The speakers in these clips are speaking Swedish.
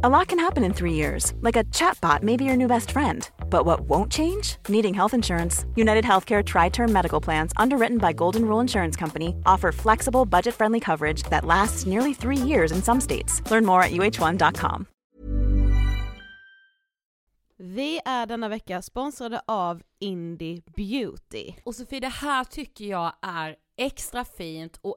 A lot can happen in three years, like a chatbot may be your new best friend. But what won't change? Needing health insurance. United Healthcare Tri Term Medical Plans, underwritten by Golden Rule Insurance Company, offer flexible, budget friendly coverage that lasts nearly three years in some states. Learn more at uh1.com. Vi är denna vecka sponsrade av Indie Beauty. Och Sofie, det här tycker jag är extra fint och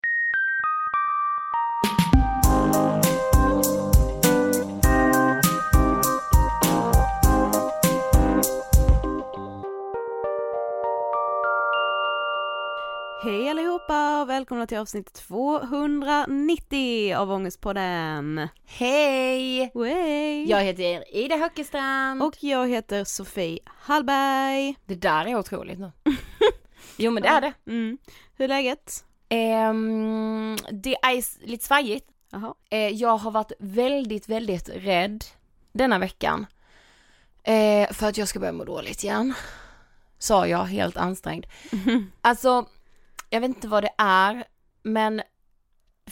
Hej allihopa och välkomna till avsnitt 290 av Ångestpodden. Hej! Wey. Jag heter Ida Höckestrand. Och jag heter Sofie Hallberg. det där är otroligt nu. jo men det är det. Mm. Hur är läget? Ehm, det är lite svajigt. Jaha. Eh, jag har varit väldigt, väldigt rädd denna veckan. Eh, för att jag ska börja må dåligt igen. Sa jag, helt ansträngd. Alltså, jag vet inte vad det är, men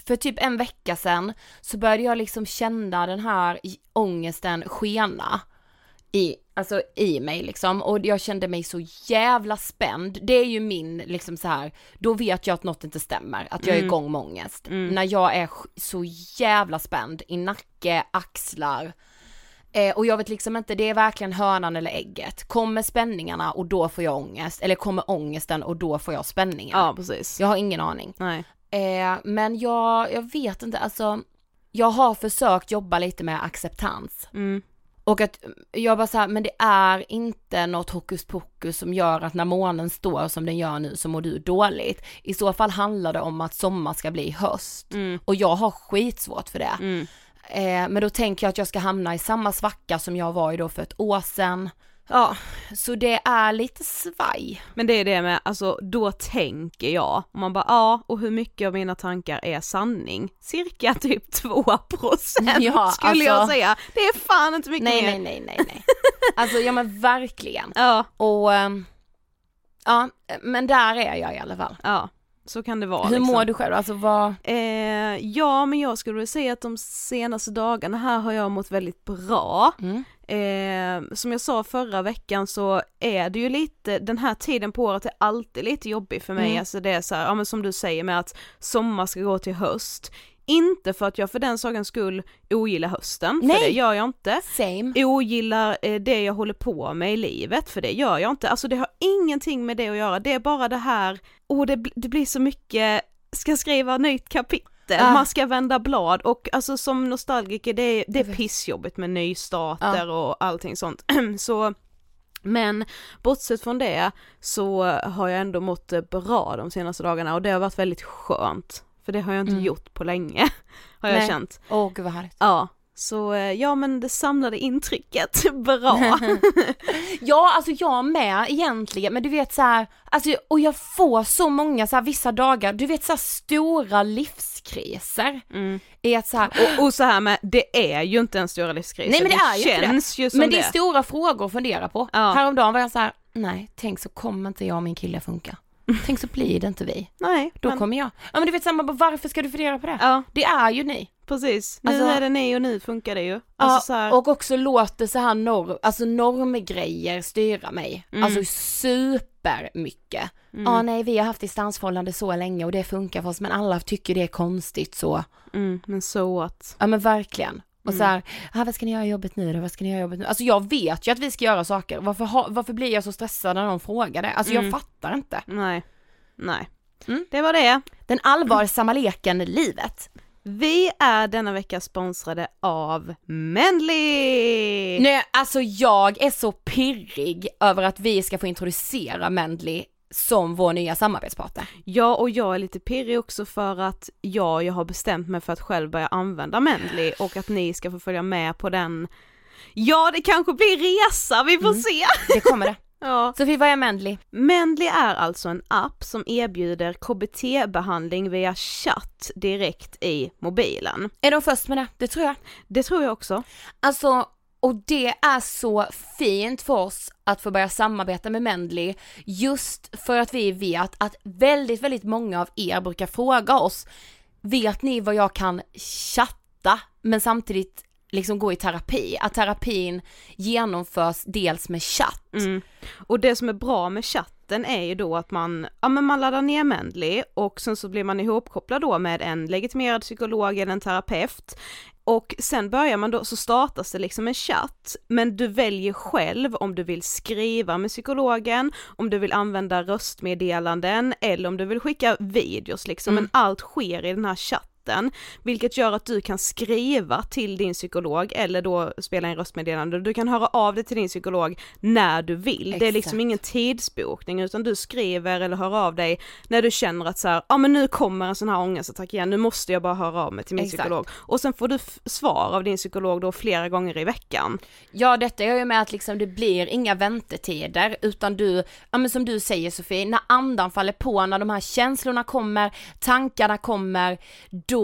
för typ en vecka sedan så började jag liksom känna den här ångesten skena i, alltså i mig liksom och jag kände mig så jävla spänd. Det är ju min liksom så här, då vet jag att något inte stämmer, att jag är Mm. igång med ångest. Mm. När jag är så jävla spänd i nacke, axlar. Eh, och jag vet liksom inte, det är verkligen hönan eller ägget. Kommer spänningarna och då får jag ångest, eller kommer ångesten och då får jag spänningar? Ja precis. Jag har ingen aning. Nej. Eh, men jag, jag vet inte, alltså jag har försökt jobba lite med acceptans. Mm. Och att jag bara såhär, men det är inte något hokus pokus som gör att när månen står som den gör nu så mår du dåligt. I så fall handlar det om att sommar ska bli höst. Mm. Och jag har skitsvårt för det. Mm. Eh, men då tänker jag att jag ska hamna i samma svacka som jag var i då för ett år sedan. Ja, så det är lite svaj. Men det är det med, alltså då tänker jag, och man bara ja, och hur mycket av mina tankar är sanning? Cirka typ 2% Ja, skulle jag alltså- säga. Det är fan inte mycket Nej, mer. nej, nej, nej, nej. Alltså ja men verkligen. Ja, Och ehm, ja, men där är jag i alla fall. ja, så kan det vara Hur liksom. mår du själv? Alltså vad, Eh, ja, men jag skulle vilja säga att de senaste dagarna här har jag mått väldigt bra. mm. Eh, som jag sa förra veckan så är det ju lite, den här tiden på året är alltid lite jobbig för mig, Mm. alltså det är så här, ja men som du säger med att sommar ska gå till höst. Inte för att jag för den sakens skull ogillar hösten, för Nej. det gör jag inte. same. Ogillar eh, det jag håller på med i livet, för det gör jag inte. Alltså det har ingenting med det att göra, det är bara det här, och det, det blir så mycket, ska skriva nytt kapitel, Ah. man ska vända blad och alltså som nostalgiker det är, det är pissjobbigt med nystarter och allting sånt. så men bortsett från det så har jag ändå mått eh, bra de senaste dagarna och det har varit väldigt skönt. För det har jag inte Mm. gjort på länge, har jag Nej. känt. Åh gud vad härligt. Ja, så eh, ja men det samlade intrycket, bra. Ja, alltså jag med egentligen, men du vet så här, alltså och jag får så många så här vissa dagar, du vet så här stora livskriser. Mm. I att så här, Och, och så här med, det är ju inte en stora livskris. Nej, men det är ju inte det. känns ju som men det. det är stora frågor att fundera på. Ja. Häromdagen var jag så här, nej, tänk så kommer inte jag och min kille funka. Tänk så blir det inte vi. Nej, Då men, kommer jag. Ja men du vet samma, varför ska du fundera på det? ja Det är ju ni. precis. Nu Alltså- är det ni och nu funkar det ju. Ja, Alltså så här, och också låter så här norm, alltså normgrejer styra mig. Mm. Alltså supermycket. mm, Ja nej vi har haft distansförhållande så länge och det funkar för oss men alla tycker det är konstigt så. mm, men så att. Ja men verkligen. Och Mm. så här, ah, vad ska ni göra i jobbet nu då? Vad ska ni göra i jobbet nu? Alltså jag vet ju att vi ska göra saker. Varför, ha, varför blir jag så stressad när någon frågar det? Alltså Mm. jag fattar inte. Nej, nej. Mm. Det var det. Den allvarsamma leken livet. Vi är denna vecka sponsrade av Mendley! Nej, alltså jag är så pirrig över att vi ska få introducera Mendley som vår nya samarbetspartner. Ja, och jag är lite pirrig också för att jag, jag har bestämt mig för att själv börja använda Mendley och att ni ska få följa med på den Ja, det kanske blir resa, vi får Mm. se! Det kommer det. Ja. Sofie, vad är Mendley? Mendley är alltså en app som erbjuder KBT-behandling via chatt direkt i mobilen. Är de först med det? Det tror jag. Det tror jag också. Alltså, och det är så fint för oss att få börja samarbeta med Mendley just för att vi vet att väldigt, väldigt många av er brukar fråga oss, vet ni vad jag kan chatta? Men samtidigt liksom gå i terapi? Att terapin genomförs dels med chatt. Mm. Och det som är bra med chatten är ju då att man, ja men man laddar ner Mendley och sen så blir man ihopkopplad då med en legitimerad psykolog eller en terapeut och sen börjar man då, så startas det liksom en chatt, men du väljer själv om du vill skriva med psykologen, om du vill använda röstmeddelanden eller om du vill skicka videos liksom, Mm. men allt sker i den här chatten, vilket gör att du kan skriva till din psykolog eller då spela in röstmeddelande, du kan höra av dig till din psykolog när du vill, det är liksom Exakt. ingen tidsbokning utan du skriver eller hör av dig när du känner att så ja men nu kommer en sån här ångestattack igen, nu måste jag bara höra av mig till min Exakt. psykolog och sen får du svar av din psykolog då flera gånger i veckan. Ja detta gör ju med att liksom det blir inga väntetider utan du, ja men som du säger Sofie, när andan faller på, när de här känslorna kommer, tankarna kommer, då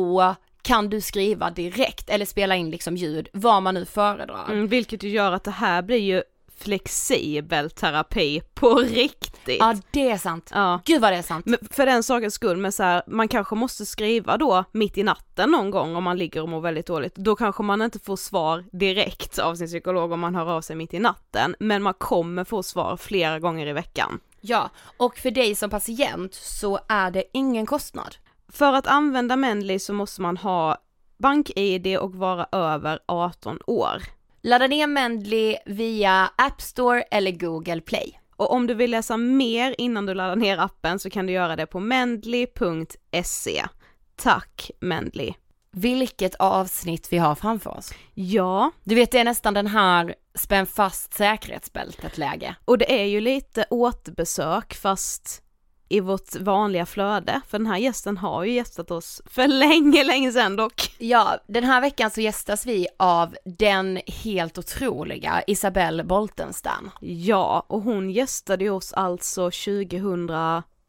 kan du skriva direkt eller spela in liksom ljud, vad man nu föredrar. Mm, vilket ju gör att det här blir ju flexibel terapi på riktigt. Ja det är sant. Ja. Gud vad det är sant. Men för den sakens skull, men så här, man kanske måste skriva då mitt i natten någon gång om man ligger och mår väldigt dåligt. Då kanske man inte får svar direkt av sin psykolog om man hör av sig mitt i natten, men man kommer få svar flera gånger i veckan. Ja, och för dig som patient så är det ingen kostnad. För att använda Mendley så måste man ha bank-id och vara över 18 år. Ladda ner Mendley via App Store eller Google Play. Och om du vill läsa mer innan du laddar ner appen så kan du göra det på mendley.se. Tack Mendley! Vilket avsnitt vi har framför oss. Ja, Du vet det är nästan den här spänn fast säkerhetsbältet läge. och det är ju lite återbesök fast i vårt vanliga flöde, för den här gästen har ju gästat oss för länge, länge sedan dock. Ja, den här veckan så gästas vi av den helt otroliga Isabelle Boltenstam. Ja, och hon gästade ju oss alltså 2000,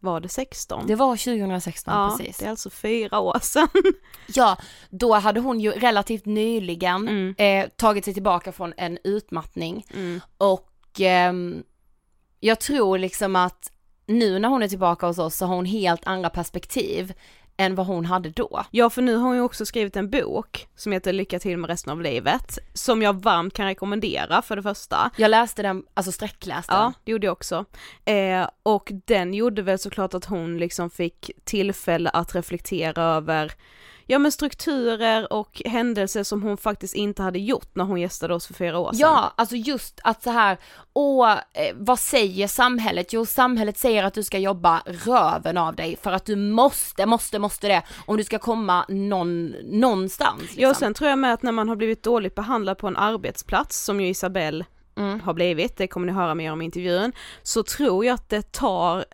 var det 16? Det var 2016 ja, precis. det är alltså fyra år sedan. Ja, då hade hon ju relativt nyligen Mm. eh, tagit sig tillbaka från en utmattning Mm. och ehm, jag tror liksom att nu när hon är tillbaka hos oss så har hon helt andra perspektiv än vad hon hade då. Ja för nu har hon ju också skrivit en bok som heter Lycka till med resten av livet, som jag varmt kan rekommendera för det första. Jag läste den, alltså sträckläste Ja, den. det gjorde jag också. Eh, och den gjorde väl såklart att hon liksom fick tillfälle att reflektera över ja men strukturer och händelser som hon faktiskt inte hade gjort när hon gästade oss för fyra år sedan. Ja, alltså just att så här, åh, eh, vad säger samhället? Jo, samhället säger att du ska jobba röven av dig för att du måste, måste, måste det om du ska komma någon, någonstans. Liksom. Ja och sen tror jag med att när man har blivit dåligt behandlad på en arbetsplats, som ju Isabelle Mm. har blivit, det kommer ni höra mer om i intervjun, så tror jag att det tar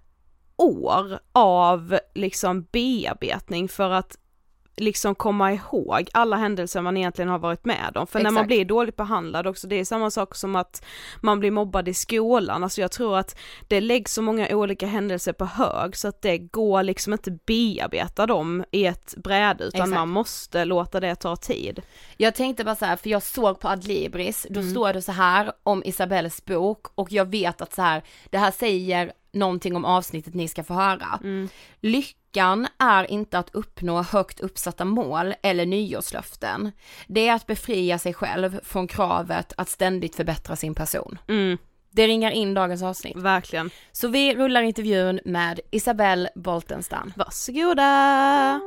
år av liksom bearbetning för att liksom komma ihåg alla händelser man egentligen har varit med om. För när man Exakt. blir dåligt behandlad också, det är samma sak som att man blir mobbad i skolan, alltså jag tror att det läggs så många olika händelser på hög så att det går liksom inte bearbeta dem i ett bräde utan Exakt. man måste låta det ta tid. Jag tänkte bara så här, för jag såg på Adlibris, då Mm. står det så här om Isabelles bok och jag vet att så här, det här säger någonting om avsnittet ni ska få höra. Mm. Lyckan är inte att uppnå högt uppsatta mål eller nyårslöften. Det är att befria sig själv från kravet att ständigt förbättra sin person. Mm, Det ringar in dagens avsnitt. verkligen. Så vi rullar intervjun med Isabelle Boltenstam. Varsågoda!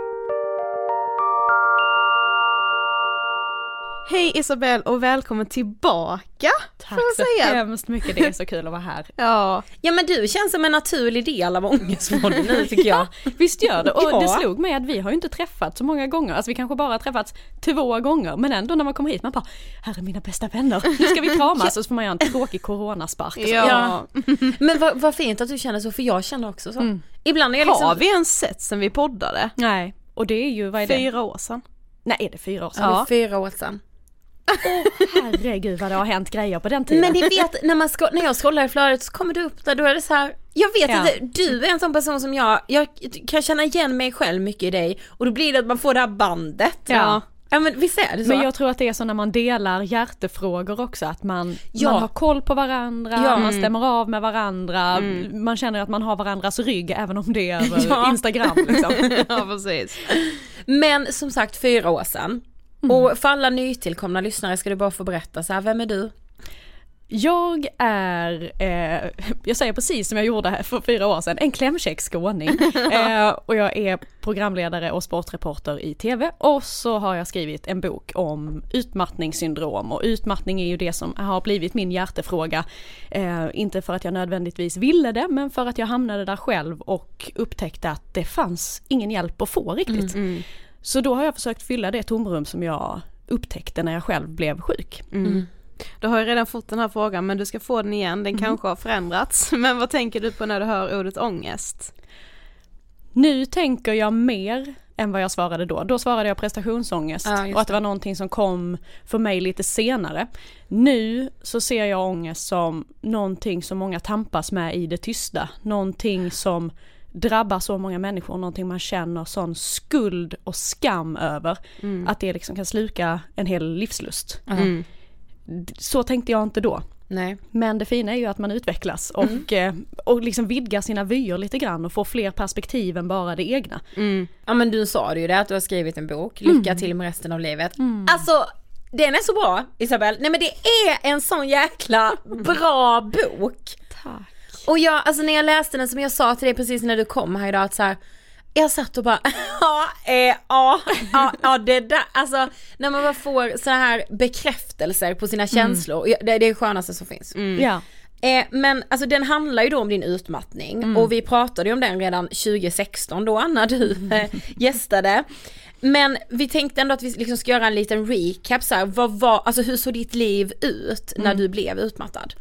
Hej Isabelle och välkommen tillbaka! Tack så säga. hemskt mycket, det är så kul att vara här. Ja, Ja men du känns som en naturlig del av Ångestpodden nu tycker jag. Visst gör det, och Ja. det slog mig att vi har ju inte träffats så många gånger, alltså vi kanske bara har träffats två gånger, men ändå när man kommer hit man bara, här är mina bästa vänner, nu ska vi kramas, och så får man göra en tråkig coronaspark. och så. ja. Men vad, vad fint att du känner så för jag känner också så. Mm. Ibland är jag liksom... Har vi ens sett sen vi poddade? Nej, och det är ju, vad är det? Fyra år sedan. Nej, är det fyra år sedan? Ja. Fyra år sedan. Herregud vad det har hänt grejer på den tiden. Men ni vet när, man när jag scrollar i flödet så kommer du upp där, då är det så här. Jag vet Ja. att du är en sån person som jag, jag kan känna igen mig själv mycket i dig och då blir det att man får det här bandet. Ja. Ja men visst är det så? Men jag tror att det är så när man delar hjärtefrågor också, att man, Ja. man har koll på varandra, Ja. man stämmer av med varandra, man känner att man har varandras rygg även om det är över Ja. Instagram liksom. ja precis. Men som sagt fyra år sedan. Och för alla nytillkomna lyssnare ska du bara få berätta så här, vem är du? Jag är, eh, jag säger precis som jag gjorde här för fyra år sedan, en klämkäck skåning. eh, och jag är programledare och sportreporter i TV och så har jag skrivit en bok om utmattningssyndrom och utmattning är ju det som har blivit min hjärtefråga. Eh, inte för att jag nödvändigtvis ville det men för att jag hamnade där själv och upptäckte att det fanns ingen hjälp att få riktigt. Så då har jag försökt fylla det tomrum som jag upptäckte när jag själv blev sjuk. Du har ju redan fått den här frågan men du ska få den igen, den kanske har förändrats. Men vad tänker du på när du hör ordet ångest? Nu tänker jag mer än vad jag svarade då. Då svarade jag prestationsångest Ja, och att det var någonting som kom för mig lite senare. Nu så ser jag ångest som någonting som många tampas med i det tysta. Någonting som drabbar så många människor, någonting man känner sån skuld och skam över. Att det liksom kan sluka en hel livslust. Mm. Så tänkte jag inte då. Nej. Men det fina är ju att man utvecklas och, eh, och liksom vidgar sina vyer lite grann och får fler perspektiv än bara det egna. Mm. Ja men du sa det ju det att du har skrivit en bok, lycka till med resten av livet. Alltså den är så bra Isabel, nej men det är en sån jäkla bra bok. Tack. Och jag, alltså när jag läste den som jag sa till dig precis när du kom här idag att så här, jag satt och bara, ja, eh, ja, ja, ja det där, alltså när man bara får så här bekräftelser på sina känslor, ja, det, det är det skönaste som finns. Ja. Eh, men alltså den handlar ju då om din utmattning och vi pratade ju om den redan 2016 då när du eh, gästade. Men vi tänkte ändå att vi liksom ska göra en liten recap så här, vad var, alltså hur såg ditt liv ut när du blev utmattad?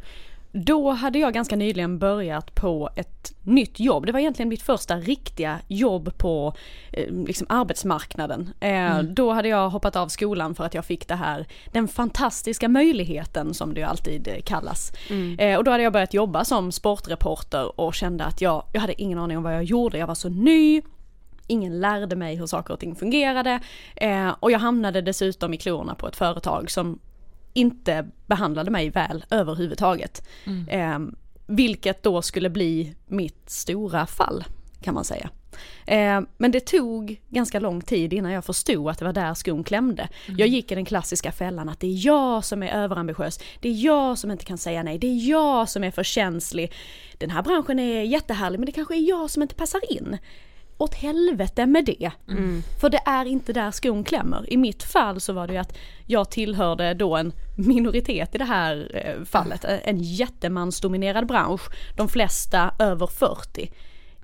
Då hade jag ganska nyligen börjat på ett nytt jobb. Det var egentligen mitt första riktiga jobb på eh, liksom arbetsmarknaden. Eh, mm. Då hade jag hoppat av skolan för att jag fick det här, den fantastiska möjligheten som det ju alltid kallas. Mm. Eh, och då hade jag börjat jobba som sportreporter och kände att jag, jag hade ingen aning om vad jag gjorde, jag var så ny, Ingen lärde mig hur saker och ting fungerade eh, och jag hamnade dessutom i klorna på ett företag som inte behandlade mig väl överhuvudtaget. Mm. Eh, vilket då skulle bli mitt stora fall kan man säga. Eh, men det tog ganska lång tid innan jag förstod att det var där skon klämde. Mm. Jag gick i den klassiska fällan att det är jag som är överambitiös, det är jag som inte kan säga nej, det är jag som är för känslig. Den här branschen är jättehärlig men det kanske är jag som inte passar in åt helvete med det. Mm. För det är inte där skon klämmer. I mitt fall så var det ju att jag tillhörde då en minoritet i det här eh, fallet. Mm. En jättemansdominerad bransch. De flesta över 40.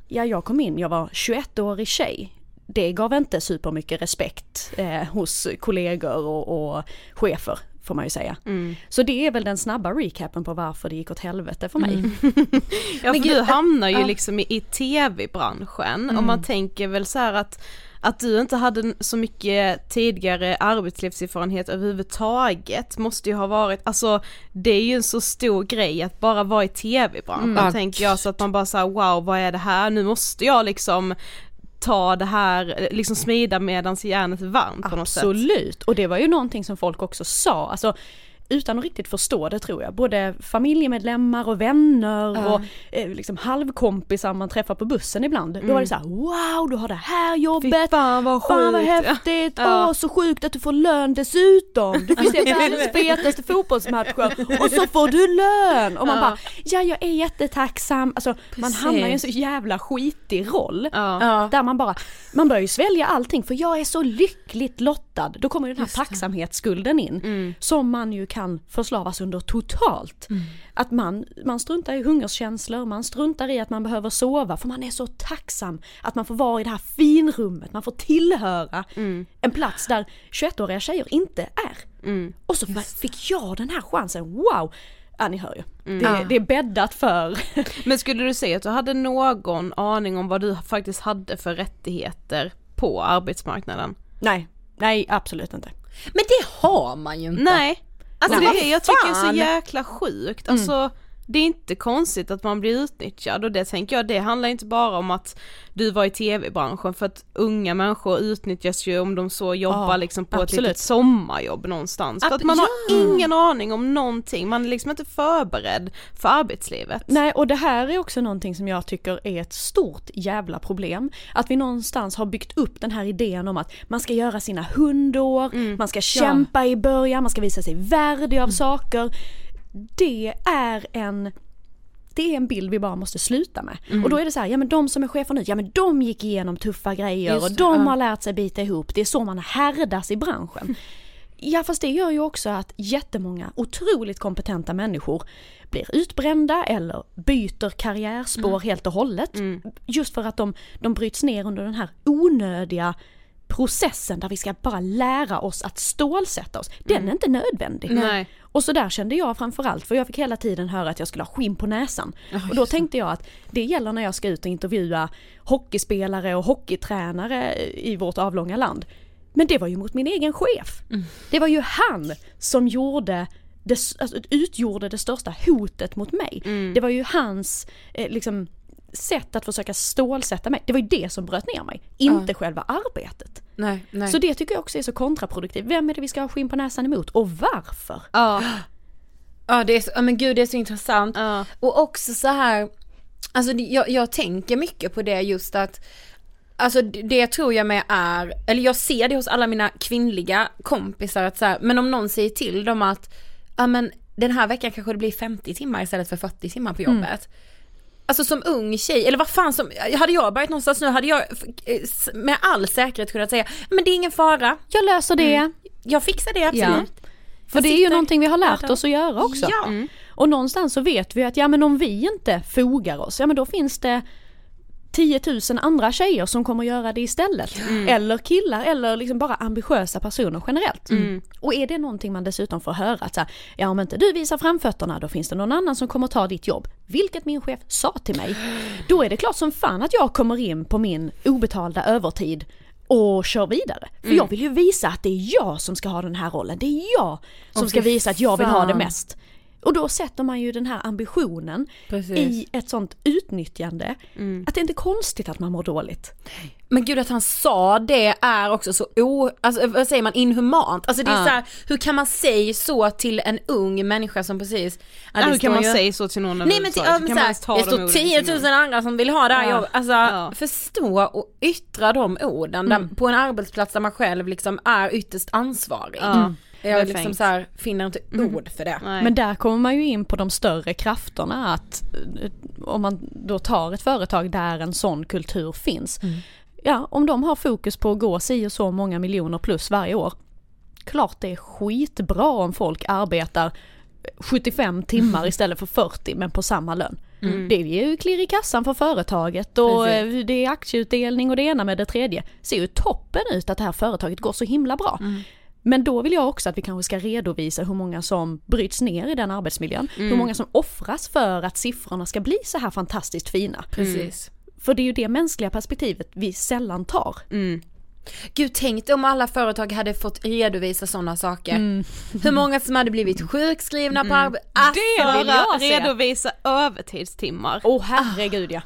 Ja, jag kom in, jag var 21-årig tjej. Det gav inte supermycket respekt eh, hos kollegor och, och chefer får man ju säga. Mm. Så det är väl den snabba recapen på varför det gick åt helvete för mig. Mm. ja för du hamnar ju liksom i, i tv-branschen mm. och man tänker väl så att att du inte hade så mycket tidigare arbetslivserfarenhet överhuvudtaget måste ju ha varit, alltså det är ju en så stor grej att bara vara i tv-branschen mm. tänker jag så att man bara säger wow vad är det här, nu måste jag liksom ta det här, liksom smida medans järnet är varmt på något sätt. Absolut, och det var ju någonting som folk också sa, alltså utan att riktigt förstå det tror jag. Både familjemedlemmar och vänner uh. och eh, liksom halvkompisar man träffar på bussen ibland. Mm. Då var det mm. så här, wow du har det här jobbet, Fy fan vad sjukt. Fan vad häftigt, ja. åh så sjukt att du får lön dessutom. Du får se världens fetaste fotbollsmatcher och så får du lön. Och man ja. bara, ja jag är jättetacksam. Alltså Precis. man hamnar i en så jävla skitig roll. Ja. Där man bara, man börjar ju svälja allting för jag är så lyckligt lottad. Då kommer den här tacksamhetsskulden in. Mm. Som man ju kan kan förslavas under totalt. Mm. Att man, man struntar i hungerskänslor, man struntar i att man behöver sova för man är så tacksam att man får vara i det här finrummet, man får tillhöra mm. en plats där 21-åriga tjejer inte är. Mm. Och så fick jag den här chansen, wow! Ja ni hör ju, mm. det, det, är bäddat för. Men skulle du säga att du hade någon aning om vad du faktiskt hade för rättigheter på arbetsmarknaden? Nej, nej absolut inte. Men det har man ju inte. Nej, Alltså Nej, det, jag tycker det är så jäkla sjukt, alltså mm. Det är inte konstigt att man blir utnyttjad och det tänker jag, det handlar inte bara om att du var i tv-branschen för att unga människor utnyttjas ju om de så jobbar ja, liksom på absolut. ett litet sommarjobb någonstans. Att, för att man ja. har ingen aning om någonting, man är liksom inte förberedd för arbetslivet. Nej och det här är också någonting som jag tycker är ett stort jävla problem. Att vi någonstans har byggt upp den här idén om att man ska göra sina hundår, mm. man ska kämpa ja. i början, man ska visa sig värdig av mm. saker. Det är en det är en bild vi bara måste sluta med. Mm. Och då är det så här, ja men de som är chefer nu, ja men de gick igenom tuffa grejer Just och de ja. har lärt sig bita ihop, det är så man härdas i branschen. Ja fast det gör ju också att jättemånga otroligt kompetenta människor blir utbrända eller byter karriärspår mm. helt och hållet. Mm. Just för att de, de bryts ner under den här onödiga processen där vi ska bara lära oss att stålsätta oss, den mm. är inte nödvändig. Nej. Och så där kände jag framförallt, för jag fick hela tiden höra att jag skulle ha skinn på näsan. Oh, och då tänkte jag att det gäller när jag ska ut och intervjua hockeyspelare och hockeytränare i vårt avlånga land. Men det var ju mot min egen chef. Mm. Det var ju han som gjorde det, alltså, utgjorde det största hotet mot mig. Mm. Det var ju hans eh, liksom, sätt att försöka stålsätta mig, det var ju det som bröt ner mig, inte uh. själva arbetet. Nej, nej. Så det tycker jag också är så kontraproduktivt. Vem är det vi ska ha skinn på näsan emot och varför? Ja. Ja det är så, ja men gud det är så intressant. Uh. Och också så här, alltså jag, jag tänker mycket på det just att Alltså det tror jag med är, eller jag ser det hos alla mina kvinnliga kompisar att så här, men om någon säger till dem att, ja men den här veckan kanske det blir 50 timmar istället för 40 timmar på jobbet. Mm. Alltså som ung tjej, eller vad fan som, hade jag börjat någonstans nu hade jag eh, med all säkerhet kunnat säga, men det är ingen fara. Jag löser det. Mm. Jag fixar det absolut. Ja. För jag det är ju någonting vi har lärt oss att göra också. Ja. Mm. Och någonstans så vet vi att ja men om vi inte fogar oss, ja men då finns det 10 000 andra tjejer som kommer göra det istället. Eller killar eller liksom bara ambitiösa personer generellt. Och är det någonting man dessutom får höra att så här, ja om inte du visar framfötterna då finns det någon annan som kommer ta ditt jobb. Vilket min chef sa till mig. Då är det klart som fan att jag kommer in på min obetalda övertid och kör vidare. För jag vill ju visa att det är jag som ska ha den här rollen. Det är jag som Åh, ska visa att jag vill ha det mest. Och då sätter man ju den här ambitionen Precis. i ett sånt utnyttjande. Att det är inte konstigt att man mår dåligt. Men gud att han sa det är också så o, alltså vad säger man, inhumant. Alltså det är Ja. så här, hur kan man säga så till en ung människa som precis, ja, hur kan man ju- säga så till någon Nej men, till, ja, men här, det de står orden 10 i sin 000 mun? andra som vill ha det här Ja. jobbet. Alltså Ja. förstå och yttra de orden där, på en arbetsplats där man själv liksom är ytterst ansvarig. Ja, Jag liksom så här, finner inte ord för det. Nej. Men där kommer man ju in på de större krafterna att eh, om man då tar ett företag där en sån kultur finns. Ja, om de har fokus på att gå si och så många miljoner plus varje år. Klart det är skitbra om folk arbetar 75 timmar istället för 40 men på samma lön. Det ger ju klirr i kassan för företaget och Precis. eh, det är aktieutdelning och det ena med det tredje. Ser ju toppen ut att det här företaget går så himla bra. Men då vill jag också att vi kanske ska redovisa hur många som bryts ner i den arbetsmiljön. Hur många som offras för att siffrorna ska bli så här fantastiskt fina. Precis. För det är ju det mänskliga perspektivet vi sällan tar. Gud tänk om alla företag hade fått redovisa sådana saker. Mm. Hur många som hade blivit sjukskrivna på arbetet. Alltså, Det vill jag se. redovisa övertidstimmar. Åh herregud ja.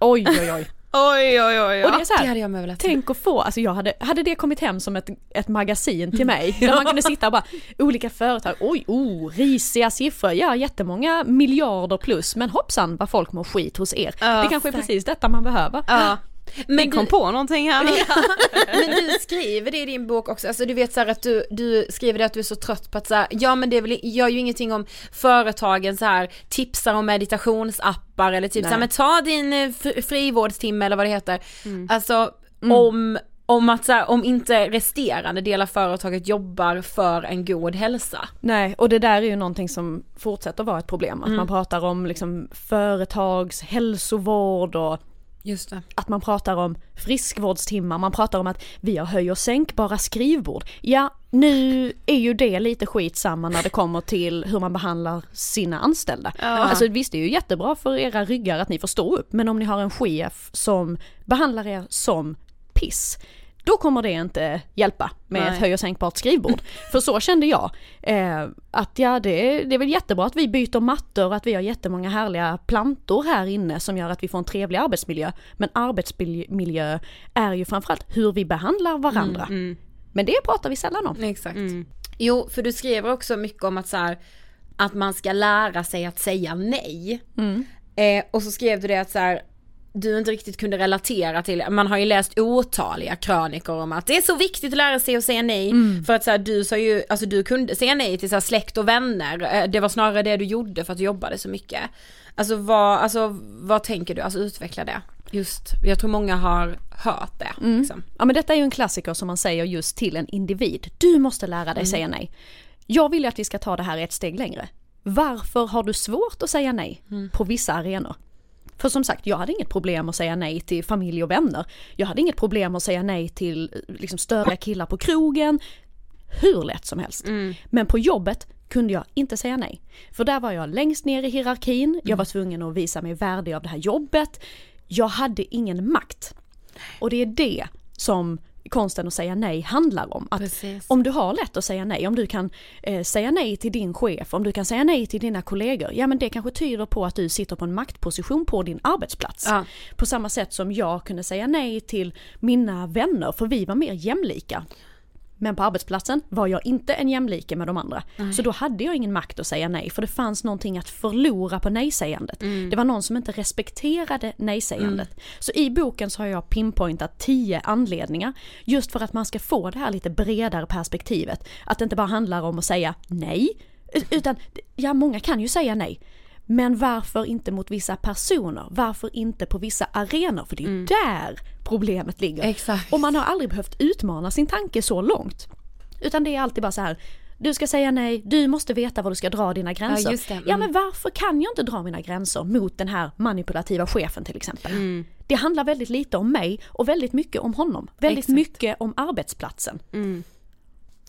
Oj oj oj. Oj oj oj. Och det är så det här, hade jag med velat. Tänk att få, alltså jag hade, hade det kommit hem som ett, ett magasin till mig, där man kunde sitta och bara, olika företag, oj, oh, risiga siffror, ja jättemånga miljarder plus, men hoppsan vad folk mår skit hos er. Ja, det kanske är precis detta man behöver. Ja. Men Vi kom du- på någonting här nu. Men du skriver det i din bok också, alltså du vet så här att du, du skriver det att du är så trött på att så här, ja men det väl, gör ju ingenting om företagen så här tipsar om meditationsappar eller typ så här, Nej. men ta din eh, fri- frivårdstimme eller vad det heter. Alltså om, om att så här, om inte resterande del av företaget jobbar för en god hälsa. Nej, och det där är ju någonting som fortsätter vara ett problem, att man pratar om liksom företags hälsovård och. Att man pratar om friskvårdstimmar, man pratar om att vi har höj och sänkbara skrivbord. Ja, nu är ju det lite skitsamma när det kommer till hur man behandlar sina anställda. Alltså visst, det är ju jättebra för era ryggar att ni får stå upp, men om ni har en chef som behandlar er som piss, då kommer det inte hjälpa med Nej. ett höj och sänkbart skrivbord. För så kände jag. Eh, att ja, det, det är väl jättebra att vi byter mattor, att vi har jättemånga härliga plantor här inne som gör att vi får en trevlig arbetsmiljö. Men arbetsmiljö är ju framförallt hur vi behandlar varandra. Men det pratar vi sällan om. Exakt. Jo, för du skriver också mycket om att så här, att man ska lära sig att säga nej. Eh, och så skrev du det att så här, du inte riktigt kunde relatera till, man har ju läst otaliga krönikor om att det är så viktigt att lära sig att säga nej. För att så här, du sa ju, alltså du kunde säga nej till så här, släkt och vänner, Eh, det var snarare det du gjorde för att du jobbade så mycket. Alltså vad, alltså, vad tänker du, alltså utveckla det. Just, jag tror många har hört det. Liksom. Ja men detta är ju en klassiker som man säger just till en individ. Du måste lära dig säga nej. Jag vill ju att vi ska ta det här ett steg längre. Varför har du svårt att säga nej på vissa arenor? För som sagt, jag hade inget problem att säga nej till familj och vänner. Jag hade inget problem att säga nej till eh, liksom, störiga killar på krogen. Hur lätt som helst. Men på jobbet kunde jag inte säga nej. För där var jag längst ner i hierarkin, jag var tvungen att visa mig värdig av det här jobbet. Jag hade ingen makt. Och det är det som konsten att säga nej handlar om. Att Precis. om du har lätt att säga nej, om du kan eh, säga nej till din chef, om du kan säga nej till dina kollegor, ja men det kanske tyder på att du sitter på en maktposition på din arbetsplats. Ja. På samma sätt som jag kunde säga nej till mina vänner, för vi var mer jämlika. Men på arbetsplatsen var jag inte en jämlike med de andra. Så då hade jag ingen makt att säga nej, för det fanns någonting att förlora på nej-sägandet. Det var någon som inte respekterade nej-sägandet. Så i boken så har jag pinpointat tio anledningar, just för att man ska få det här lite bredare perspektivet. Att det inte bara handlar om att säga nej, utan ja, många kan ju säga nej. Men varför inte mot vissa personer? Varför inte på vissa arenor? För det är ju där problemet ligger. Exakt. Och man har aldrig behövt utmana sin tanke så långt. Utan det är alltid bara så här. Du ska säga nej, du måste veta var du ska dra dina gränser. Ja, det. Ja Mm. men varför kan jag inte dra mina gränser mot den här manipulativa chefen till exempel? det handlar väldigt lite om mig och väldigt mycket om honom. Väldigt Exakt. mycket om arbetsplatsen. Mm.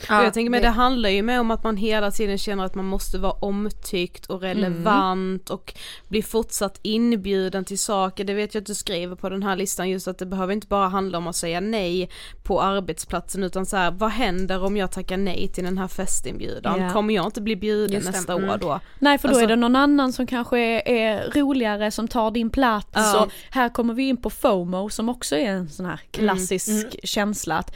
Ja, jag tänker mig det... handlar ju mer om att man hela tiden känner att man måste vara omtyckt och relevant Mm. och bli fortsatt inbjuden till saker. Det vet jag att du skriver på den här listan just att det behöver inte bara handla om att säga nej på arbetsplatsen utan så här, vad händer om jag tackar nej till den här festinbjudan? Ja. Kommer jag inte bli bjuden nästa mm. år då? Nej för då Alltså- är det någon annan som kanske är, är roligare som tar din plats Ja. och här kommer vi in på FOMO som också är en sån här klassisk känsla att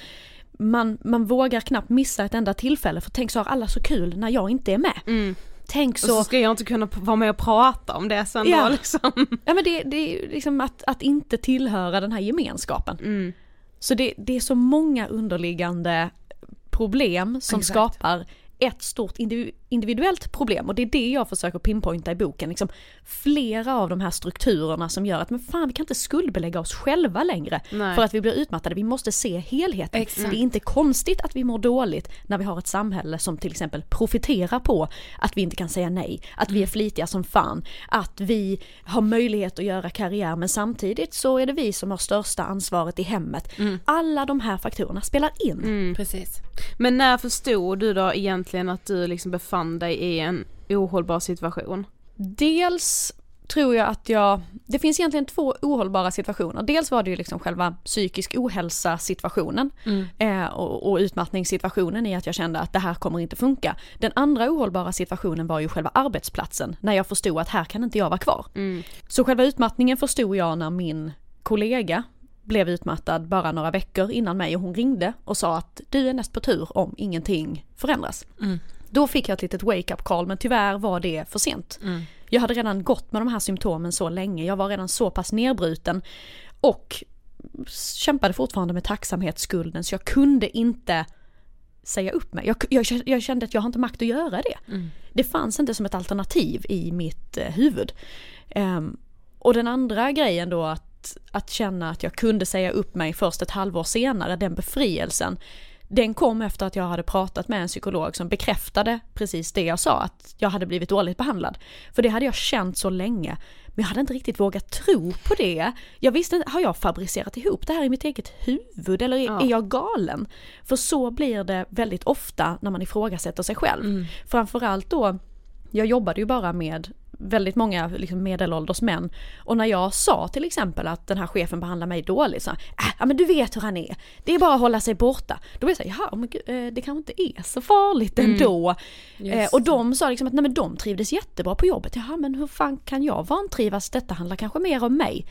man, man vågar knappt missa ett enda tillfälle för tänk så har alla så kul när jag inte är med. Mm. Tänk Och så så, ska jag inte kunna vara med och prata om det sen Ja. då liksom. ja men det, det är liksom att, att inte tillhöra den här gemenskapen. Mm. Så det, det är så många underliggande problem som Exakt. skapar ett stort indivi- individuellt problem och det är det jag försöker pinpointa i boken. Liksom flera av de här strukturerna som gör att men fan vi kan inte skuldbelägga oss själva längre Nej. för att vi blir utmattade. Vi måste se helheten. Exakt. Det är inte konstigt att vi mår dåligt när vi har ett samhälle som till exempel profiterar på att vi inte kan säga nej, att vi är flitiga som fan, att vi har möjlighet att göra karriär men samtidigt så är det vi som har största ansvaret i hemmet. Alla de här faktorerna spelar in. Precis. Men när förstod du då egentligen att du liksom befann dig i en ohållbar situation? Dels tror jag att jag, det finns egentligen två ohållbara situationer. Dels var det ju liksom själva psykisk ohälsa situationen eh, och, och utmattningssituationen i att jag kände att det här kommer inte funka. Den andra ohållbara situationen var ju själva arbetsplatsen när jag förstod att här kan inte jag vara kvar. Så själva utmattningen förstod jag när min kollega blev utmattad bara några veckor innan mig och hon ringde och sa att du är näst på tur om ingenting förändras. Då fick jag ett litet wake-up call men tyvärr var det för sent. Jag hade redan gått med de här symptomen så länge, jag var redan så pass nedbruten och kämpade fortfarande med tacksamhetsskulden så jag kunde inte säga upp mig. Jag, jag, jag kände att jag har inte makt att göra det. Det fanns inte som ett alternativ i mitt eh, huvud. Ehm, och den andra grejen då att, att känna att jag kunde säga upp mig först ett halvår senare, den befrielsen, den kom efter att jag hade pratat med en psykolog som bekräftade precis det jag sa, att jag hade blivit dåligt behandlad. För det hade jag känt så länge, men jag hade inte riktigt vågat tro på det. Jag visste inte, har jag fabricerat ihop det här i mitt eget huvud eller är, Ja. är jag galen? För så blir det väldigt ofta när man ifrågasätter sig själv. Framförallt då, jag jobbade ju bara med väldigt många liksom medelålders män. Och när jag sa till exempel att den här chefen behandlar mig dåligt, så äh, ja men du vet hur han är. Det är bara att hålla sig borta. Då blev jag såhär, jaha men gud, eh, det kanske inte är så farligt ändå. Eh, och de sa liksom att nej men de trivdes jättebra på jobbet. Jaha men hur fan kan jag vantrivas? Detta handlar kanske mer om mig.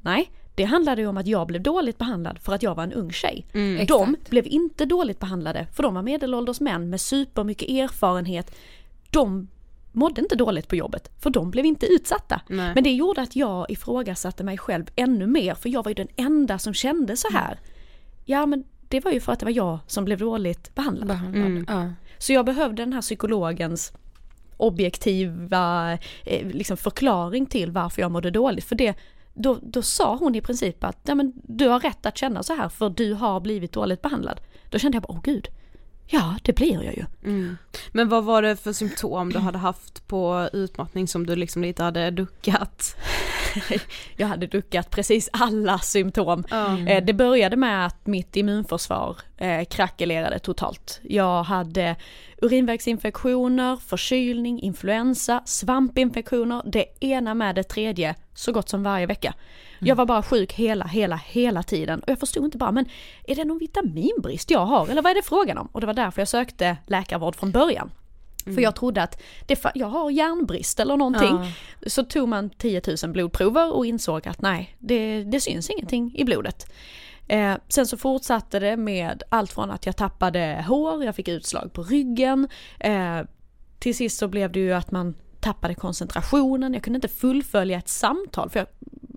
Nej, det handlade ju om att jag blev dåligt behandlad för att jag var en ung tjej. De Exakt. blev inte dåligt behandlade för de var medelålders män med supermycket erfarenhet. De mådde inte dåligt på jobbet för de blev inte utsatta. Nej. Men det gjorde att jag ifrågasatte mig själv ännu mer för jag var ju den enda som kände så här. Ja men det var ju för att det var jag som blev dåligt behandlad. Behandlad. Ja. Så jag behövde den här psykologens objektiva eh, liksom förklaring till varför jag mådde dåligt. För det, då, då sa hon i princip att ja, men du har rätt att känna så här för du har blivit dåligt behandlad. Då kände jag bara, åh gud, ja det blir jag ju. Men vad var det för symptom du hade haft på utmattning som du liksom lite hade duckat? Jag hade duckat precis alla symptom. Mm. Det började med att mitt immunförsvar eh, krackelerade totalt. Jag hade urinvägsinfektioner, förkylning, influensa, svampinfektioner, det ena med det tredje så gott som varje vecka. Jag var bara sjuk hela, hela, hela tiden och jag förstod inte bara, men är det någon vitaminbrist jag har eller vad är det frågan om? Och det var därför jag sökte läkarvård från början. För jag trodde att det, jag har järnbrist eller någonting. Så tog man 10 000 blodprover och insåg att nej, det, det syns ingenting i blodet. Eh, sen så fortsatte det med allt från att jag tappade hår, jag fick utslag på ryggen. Eh, till sist så blev det ju att man tappade koncentrationen, jag kunde inte fullfölja ett samtal för jag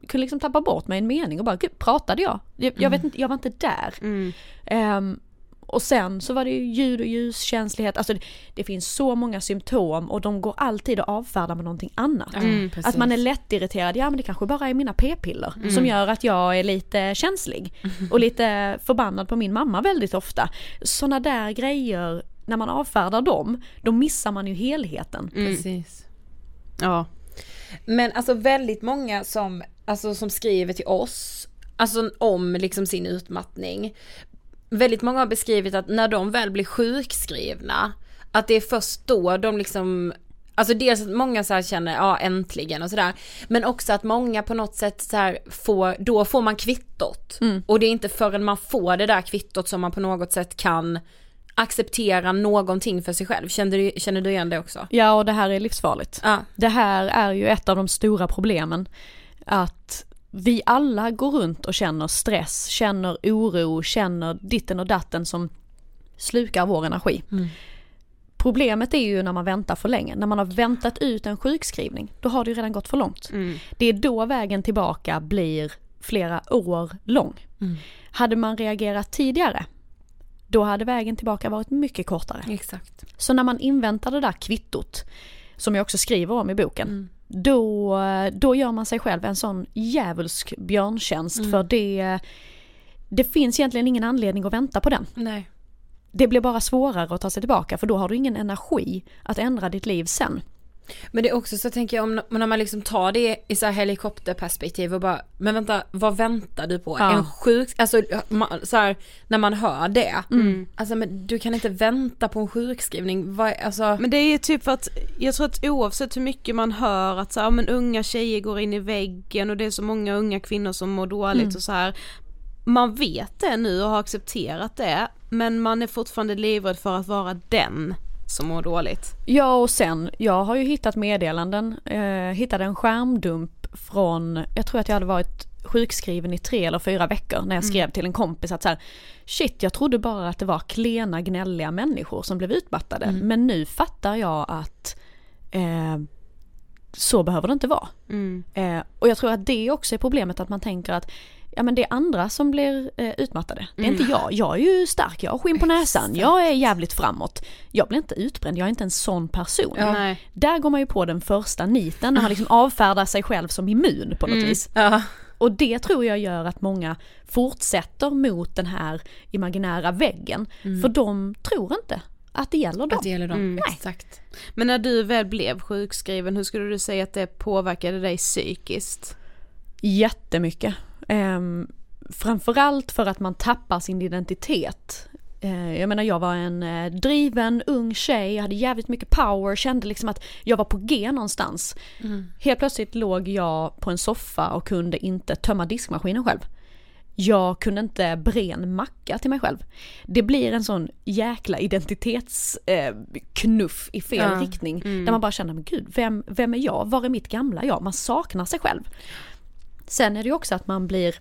kunde liksom tappa bort mig en mening och bara, gud pratade jag? Jag, jag vet inte, jag var inte där. Ehm, och sen så var det ju ljud och ljuskänslighet, alltså det, det finns så många symptom och de går alltid att avfärda med någonting annat. Mm. Att man är lättirriterad, ja men det kanske bara är mina p-piller Mm. som gör att jag är lite känslig. Och lite förbannad på min mamma väldigt ofta. Sådana där grejer, när man avfärdar dem, då missar man ju helheten. Precis. Ja. Men alltså väldigt många som alltså som skriver till oss, alltså om liksom sin utmattning. Väldigt många har beskrivit att när de väl blir sjukskrivna, att det är först då de liksom Alltså dels att många så känner, ja äntligen och sådär. Men också att många på något sätt så får, då får man kvittot. Mm. Och det är inte förrän man får det där kvittot som man på något sätt kan acceptera någonting för sig själv. Känner du, känner du igen det också? Ja och det här är livsfarligt. Ja. Det här är ju ett av de stora problemen. Att vi alla går runt och känner stress, känner oro, känner ditten och datten som slukar vår energi. Mm. Problemet är ju när man väntar för länge. När man har väntat ut en sjukskrivning, då har det ju redan gått för långt. Mm. Det är då vägen tillbaka blir flera år lång. Mm. Hade man reagerat tidigare, då hade vägen tillbaka varit mycket kortare. Exakt. Så när man inväntar det där kvittot, som jag också skriver om i boken, mm. Då, då gör man sig själv en sån djävulsk björntjänst mm. för det, det finns egentligen ingen anledning att vänta på den. Nej. Det blir bara svårare att ta sig tillbaka för då har du ingen energi att ändra ditt liv sen. Men det är också så tänker jag om när man liksom tar det i så här helikopterperspektiv och bara, men vänta, vad väntar du på? Ja. En sjuk, alltså så här, när man hör det. Mm. Alltså men du kan inte vänta på en sjukskrivning, vad, alltså. Men det är typ för att, jag tror att oavsett hur mycket man hör att så här, men unga tjejer går in i väggen och det är så många unga kvinnor som mår dåligt mm. och så här. Man vet det nu och har accepterat det, men man är fortfarande livrädd för att vara den som mår dåligt. Ja och sen, jag har ju hittat meddelanden, eh, hittade en skärmdump från, jag tror att jag hade varit sjukskriven i tre eller fyra veckor när jag mm. skrev mm. till en kompis att så här, shit jag trodde bara att det var klena gnälliga människor som blev utmattade mm. men nu fattar jag att eh, så behöver det inte vara. Mm. Eh, och jag tror att det också är problemet att man tänker att ja men det är andra som blir eh, utmattade. Det är mm. inte jag. Jag är ju stark, jag har skinn på näsan, jag är jävligt framåt. Jag blir inte utbränd, jag är inte en sån person. Ja. Där går man ju på den första niten när man liksom avfärdar sig själv som immun på något mm. vis. Ja. Och det tror jag gör att många fortsätter mot den här imaginära väggen. Mm. För de tror inte att det gäller dem. Att det gäller dem, mm. exakt. Men när du väl blev sjukskriven, hur skulle du säga att det påverkade dig psykiskt? Jättemycket. Um, framförallt för att man tappar sin identitet. Uh, jag menar jag var en uh, driven ung tjej, jag hade jävligt mycket power, kände liksom att jag var på G någonstans. Mm. Helt plötsligt låg jag på en soffa och kunde inte tömma diskmaskinen själv. Jag kunde inte bre en macka till mig själv. Det blir en sån jäkla identitetsknuff eh, i fel ja. riktning. Mm. Där man bara känner, men gud, vem, vem är jag? Var är mitt gamla jag? Man saknar sig själv. Sen är det ju också att man blir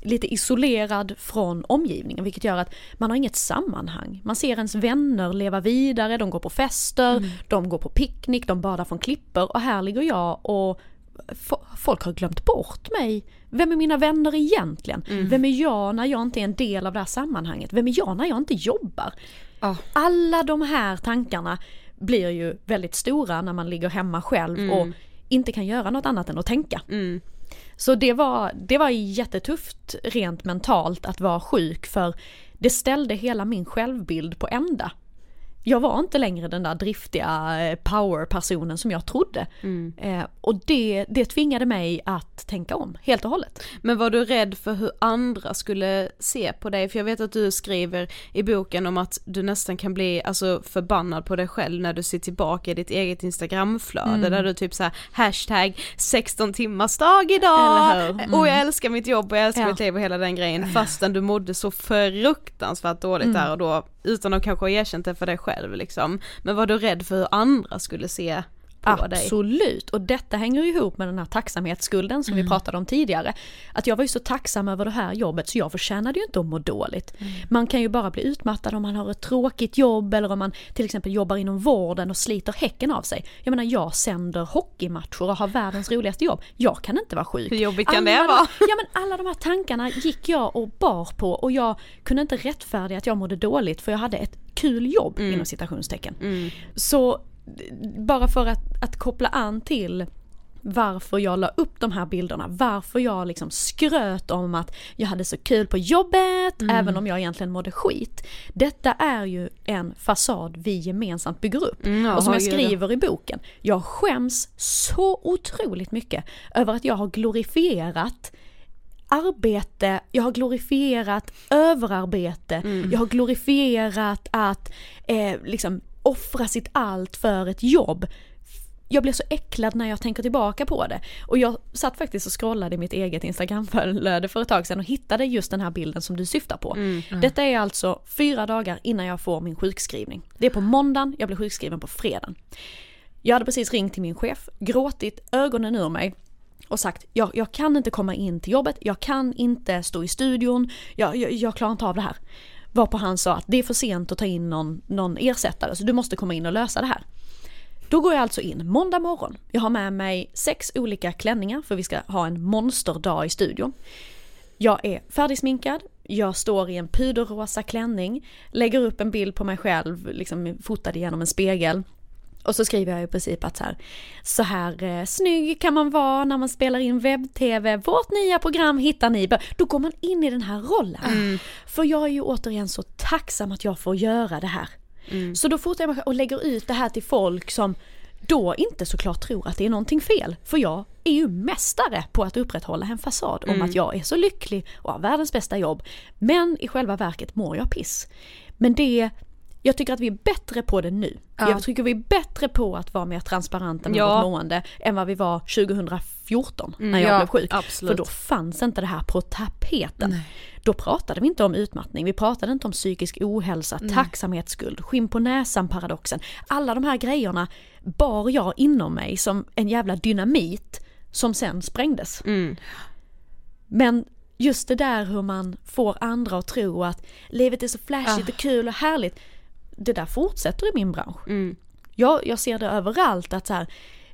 lite isolerad från omgivningen vilket gör att man har inget sammanhang. Man ser ens vänner leva vidare, de går på fester, mm. de går på picknick, de badar från klippor och här ligger jag och folk har glömt bort mig. Vem är mina vänner egentligen? Mm. Vem är jag när jag inte är en del av det här sammanhanget? Vem är jag när jag inte jobbar? Oh. Alla de här tankarna blir ju väldigt stora när man ligger hemma själv mm. och inte kan göra något annat än att tänka. Mm. Så det var, det var jättetufft rent mentalt att vara sjuk för det ställde hela min självbild på ända jag var inte längre den där driftiga eh, power-personen som jag trodde. Mm. Eh, och det, det tvingade mig att tänka om helt och hållet. Men var du rädd för hur andra skulle se på dig? För jag vet att du skriver i boken om att du nästan kan bli alltså, förbannad på dig själv när du ser tillbaka i ditt eget instagramflöde mm. där du typ såhär hashtag 16 timmars dag idag mm. och jag älskar mitt jobb och jag älskar ja. mitt liv och hela den grejen fastän du mådde så fruktansvärt dåligt mm. där och då utan att kanske ha erkänt det för dig själv liksom. Men var du rädd för hur andra skulle se på Absolut, dig. och detta hänger ihop med den här tacksamhetsskulden som mm. vi pratade om tidigare. Att jag var ju så tacksam över det här jobbet så jag förtjänade ju inte att må dåligt. Mm. Man kan ju bara bli utmattad om man har ett tråkigt jobb eller om man till exempel jobbar inom vården och sliter häcken av sig. Jag menar jag sänder hockeymatcher och har världens roligaste jobb. Jag kan inte vara sjuk. Hur jobbigt kan alla det vara? ja men alla de här tankarna gick jag och bar på och jag kunde inte rättfärdiga att jag mådde dåligt för jag hade ett kul jobb mm. inom citationstecken. Mm. Så bara för att, att koppla an till varför jag la upp de här bilderna, varför jag liksom skröt om att jag hade så kul på jobbet, Mm. även om jag egentligen mådde skit. Detta är ju en fasad vi gemensamt bygger upp. Mm, ja, och som jag skriver i boken, jag skäms så otroligt mycket över att jag har glorifierat arbete, jag har glorifierat överarbete, Mm. jag har glorifierat att eh, liksom offra sitt allt för ett jobb. Jag blir så äcklad när jag tänker tillbaka på det. Och jag satt faktiskt och scrollade i mitt eget instagramflöde för ett tag sedan och hittade just den här bilden som du syftar på. Detta är alltså fyra dagar innan jag får min sjukskrivning. Det är på måndagen, jag blir sjukskriven på fredagen. Jag hade precis ringt till min chef, gråtit ögonen ur mig och sagt jag, jag kan inte komma in till jobbet, jag kan inte stå i studion, jag, jag, jag klarar inte av det här. Varpå han sa att det är för sent att ta in någon, någon ersättare så du måste komma in och lösa det här. Då går jag alltså in måndag morgon. Jag har med mig sex olika klänningar för vi ska ha en monsterdag i studion. Jag är färdigsminkad, jag står i en puderrosa klänning, lägger upp en bild på mig själv, liksom fotad genom en spegel. Och så skriver jag i princip att så här, så här eh, snygg kan man vara när man spelar in webb-tv, vårt nya program hittar ni. Då går man in i den här rollen. För jag är ju återigen så tacksam att jag får göra det här. Så då fotar jag mig och lägger ut det här till folk som då inte såklart tror att det är någonting fel. För jag är ju mästare på att upprätthålla en fasad om att jag är så lycklig och har världens bästa jobb. Men i själva verket mår jag piss. Men det, jag tycker att vi är bättre på det nu. Jag tycker vi är bättre på att vara mer transparenta med Ja. vårt mående än vad vi var 2014 när jag ja, blev sjuk. absolut. För då fanns inte det här på tapeten. Då pratade vi inte om utmattning, vi pratade inte om psykisk ohälsa, tacksamhetsskuld, skinn på näsan-paradoxen. Alla de här grejerna bar jag inom mig som en jävla dynamit som sen sprängdes. Mm. Men just det där hur man får andra att tro att livet är så flashigt och kul och härligt. Det där fortsätter i min bransch. Mm. Jag, jag ser det överallt att så här,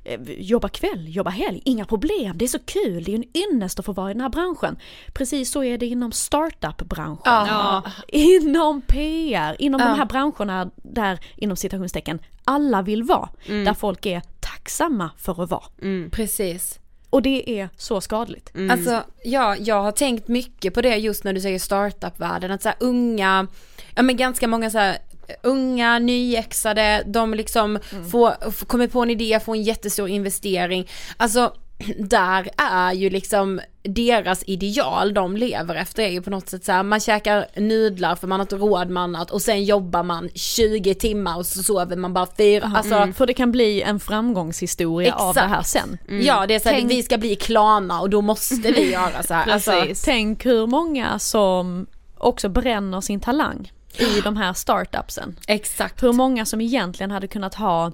eh, jobba kväll, jobba helg, inga problem, det är så kul, det är en ynnest att få vara i den här branschen. Precis så är det inom startup-branschen. Ja. Inom PR, inom de här branscherna där, inom citationstecken, alla vill vara. Där folk är tacksamma för att vara. Precis. Och det är så skadligt. Alltså, ja, jag har tänkt mycket på det just när du säger startup-världen, att så här unga, ja men ganska många så här unga, nyexade, de liksom får, f- kommer på en idé, får en jättestor investering. Alltså, där är ju liksom deras ideal de lever efter är ju på något sätt så här, man käkar nudlar för man har inte råd med annat och sen jobbar man 20 timmar och så sover man bara fyra, alltså För det kan bli en framgångshistoria av det Exakt. här sen. Ja det är så här, Tänk- vi ska bli Klarna och då måste vi göra så här. Alltså. Tänk hur många som också bränner sin talang i de här startupsen. exakt. Hur många som egentligen hade kunnat ha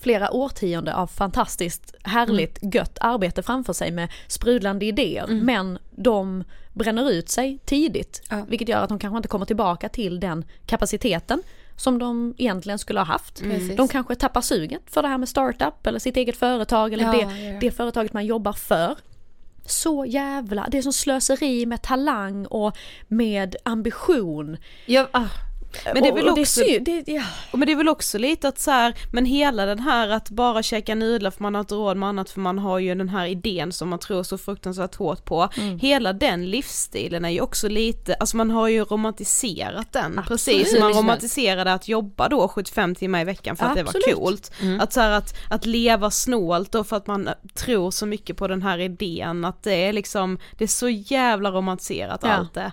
flera årtionde av fantastiskt härligt Mm. gött arbete framför sig med sprudlande idéer men de bränner ut sig tidigt Ja. vilket gör att de kanske inte kommer tillbaka till den kapaciteten som de egentligen skulle ha haft. Precis. De kanske tappar suget för det här med startup eller sitt eget företag eller Ja, det, ja. det företaget man jobbar för. Så jävla, det är som slöseri med talang och med ambition. Jag, ah. Men det är väl och också- det, det, ja. Men det är väl också lite att så här, men hela den här att bara käka nudlar för man har inte råd med annat för man har ju den här idén som man tror så fruktansvärt hårt på. Mm. Hela den livsstilen är ju också lite, alltså man har ju romantiserat den. Absolut. Precis man romantiserade att jobba då 75 timmar i veckan för att det Absolut. var coolt. Att så här, att, att leva snålt då för att man tror så mycket på den här idén att det är liksom, det är så jävla romantiserat Ja. allt det.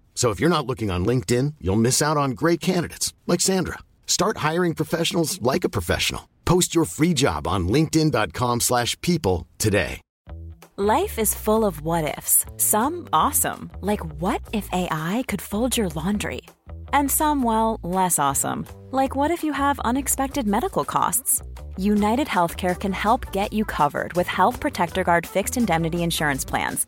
So if you're not looking on LinkedIn, you'll miss out on great candidates like Sandra. Start hiring professionals like a professional. Post your free job on linkedin.com/people today. Life is full of what ifs. Some awesome, like what if AI could fold your laundry? And some, well, less awesome, like what if you have unexpected medical costs? United Healthcare can help get you covered with Health Protector Guard fixed indemnity insurance plans.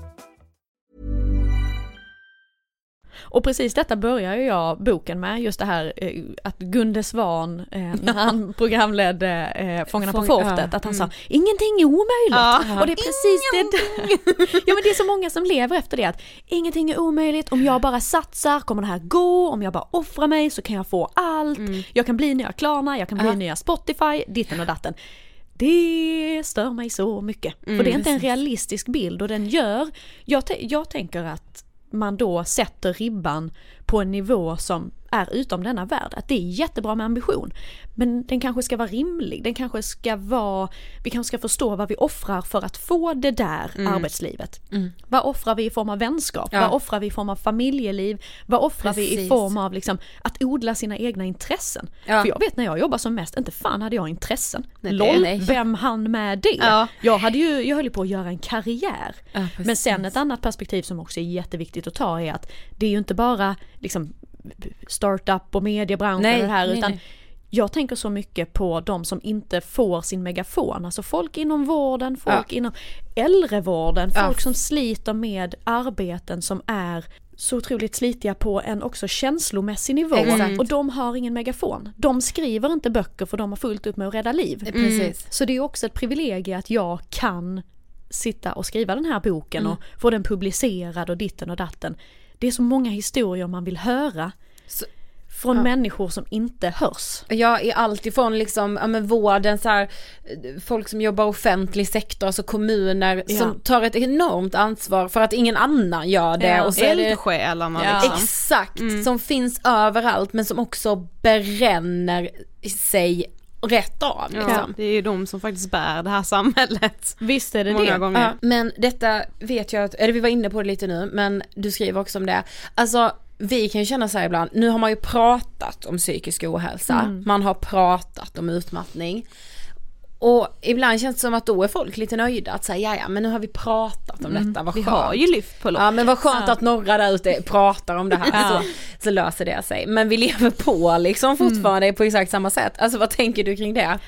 Och precis detta börjar ju jag boken med, just det här eh, att Gunde Svan, eh, när han programledde eh, Fångarna på Fång- fortet, ja, att han mm. sa ingenting är omöjligt. Ja. Och det är precis det. ja men det är så många som lever efter det, att ingenting är omöjligt, om jag bara satsar kommer det här gå, om jag bara offrar mig så kan jag få allt, jag kan bli nya Klarna, jag kan bli Ja. nya Spotify, ditten och datten. Det stör mig så mycket. Mm, för det är inte en realistisk bild och den gör, jag, jag tänker att man då sätter ribban på en nivå som är utom denna värld. Att det är jättebra med ambition. Men den kanske ska vara rimlig, den kanske ska vara, vi kanske ska förstå vad vi offrar för att få det där arbetslivet. Vad offrar vi i form av vänskap? Ja. Vad offrar vi i form av familjeliv? Vad offrar vi i Precis. form av liksom att odla sina egna intressen? Ja. För jag vet när jag jobbar som mest, inte fan hade jag intressen. Nej, LOL, nej. vem hann med det? Ja. Jag, hade ju, jag höll ju på att göra en karriär. Ja, Men precis. sen ett annat perspektiv som också är jätteviktigt att ta är att det är ju inte bara liksom startup och mediebranschen Nej, och det här nej, utan nej. jag tänker så mycket på de som inte får sin megafon, alltså folk inom vården, folk inom äldrevården, Ja. folk som sliter med arbeten som är så otroligt slitiga på en också känslomässig nivå. Exakt. Och de har ingen megafon. De skriver inte böcker för de har fullt upp med att rädda liv. Precis. Så det är också ett privilegium att jag kan sitta och skriva den här boken Mm. och få den publicerad och ditten och datten. Det är så många historier man vill höra Så- från människor som inte hörs. Ja, i allt ifrån liksom, ja men vården så här, folk som jobbar offentlig sektor, alltså kommuner Ja. som tar ett enormt ansvar för att ingen annan gör det. Ja, och så Eldsjälarna Ja. liksom. exakt, som finns överallt men som också bränner sig rätt av Ja, liksom. det är ju de som faktiskt bär det här samhället. Visst är det Många det. gånger. Ja, men detta vet jag att, eller vi var inne på det lite nu, men du skriver också om det. Alltså vi kan ju känna så ibland, nu har man ju pratat om psykisk ohälsa, man har pratat om utmattning. Och ibland känns det som att då är folk lite nöjda att säga ja men nu har vi pratat om detta, vad Vi skönt. har ju lyft på lopp. Ja men vad skönt att några där ute pratar om det här så, så löser det sig. Men vi lever på liksom fortfarande på exakt samma sätt. Alltså vad tänker du kring det?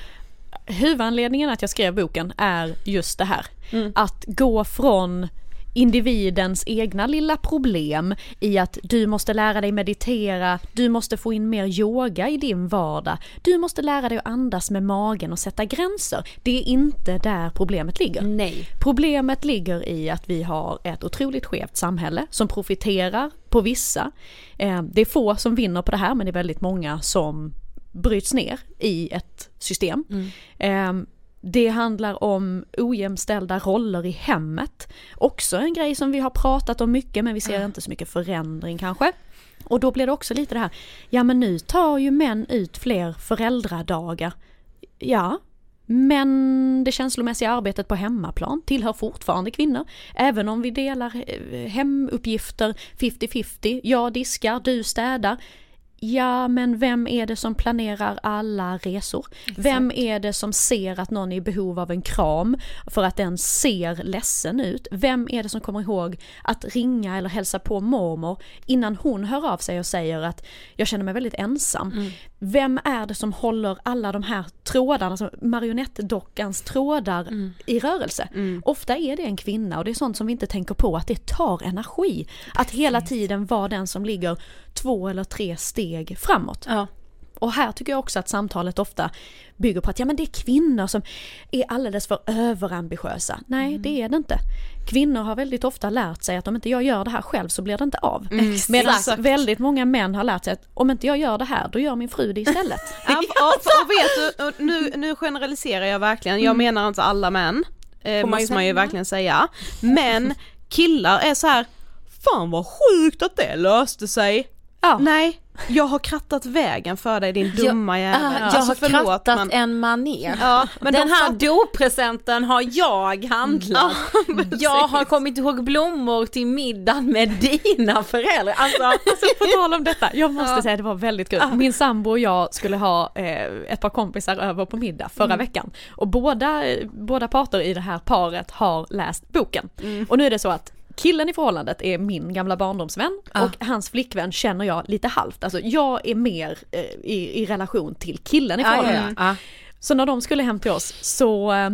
Huvudanledningen att jag skrev boken är just det här. Mm. Att gå från individens egna lilla problem i att du måste lära dig meditera, du måste få in mer yoga i din vardag, du måste lära dig att andas med magen och sätta gränser. Det är inte där problemet ligger. Nej. Problemet ligger i att vi har ett otroligt skevt samhälle som profiterar på vissa. Eh, Det är få som vinner på det här men det är väldigt många som bryts ner i ett system. Eh, Det handlar om ojämställda roller i hemmet. Också en grej som vi har pratat om mycket men vi ser inte så mycket förändring kanske. Och då blir det också lite det här, ja men nu tar ju män ut fler föräldradagar. Ja, men det känslomässiga arbetet på hemmaplan tillhör fortfarande kvinnor. Även om vi delar eh, hemuppgifter 50-50. Jag diskar, du städar. Ja, men vem är det som planerar alla resor? Vem är det som ser att någon är i behov av en kram för att den ser ledsen ut? Vem är det som kommer ihåg att ringa eller hälsa på mormor innan hon hör av sig och säger att jag känner mig väldigt ensam? Vem är det som håller alla de här trådarna, alltså marionettdockans trådar i rörelse? Ofta är det en kvinna och det är sånt som vi inte tänker på att det tar energi. Att hela tiden vara den som ligger två eller tre steg framåt. Ja. Och här tycker jag också att samtalet ofta bygger på att ja men det är kvinnor som är alldeles för överambitiösa. Nej det är det inte. Kvinnor har väldigt ofta lärt sig att om inte jag gör det här själv så blir det inte av. Medan Exakt. väldigt många män har lärt sig att om inte jag gör det här då gör min fru det istället. Ja, och, vet du, nu, nu generaliserar jag verkligen, jag menar inte alla män, eh, Får man ju måste man ju verkligen säga. Men killar är så här, fan vad sjukt att det löste sig. Ja. Nej, jag har krattat vägen för dig din dumma jävel. Ah, jag Alltså, har förlåt, krattat men- en manér. Ja, men Den de här fatt- dopresenten har jag handlat. jag har kommit ihåg blommor till middagen med dina föräldrar. Alltså, Alltså på tal om detta, jag måste säga det var väldigt kul. Min sambo och jag skulle ha eh, ett par kompisar över på middag förra veckan. Och båda, båda parter i det här paret har läst boken. Och nu är det så att Killen i förhållandet är min gamla barndomsvän och hans flickvän känner jag lite halvt. Alltså jag är mer eh, i, i relation till killen i ja, ja, förhållandet. ja. Så när de skulle hem till oss så, eh,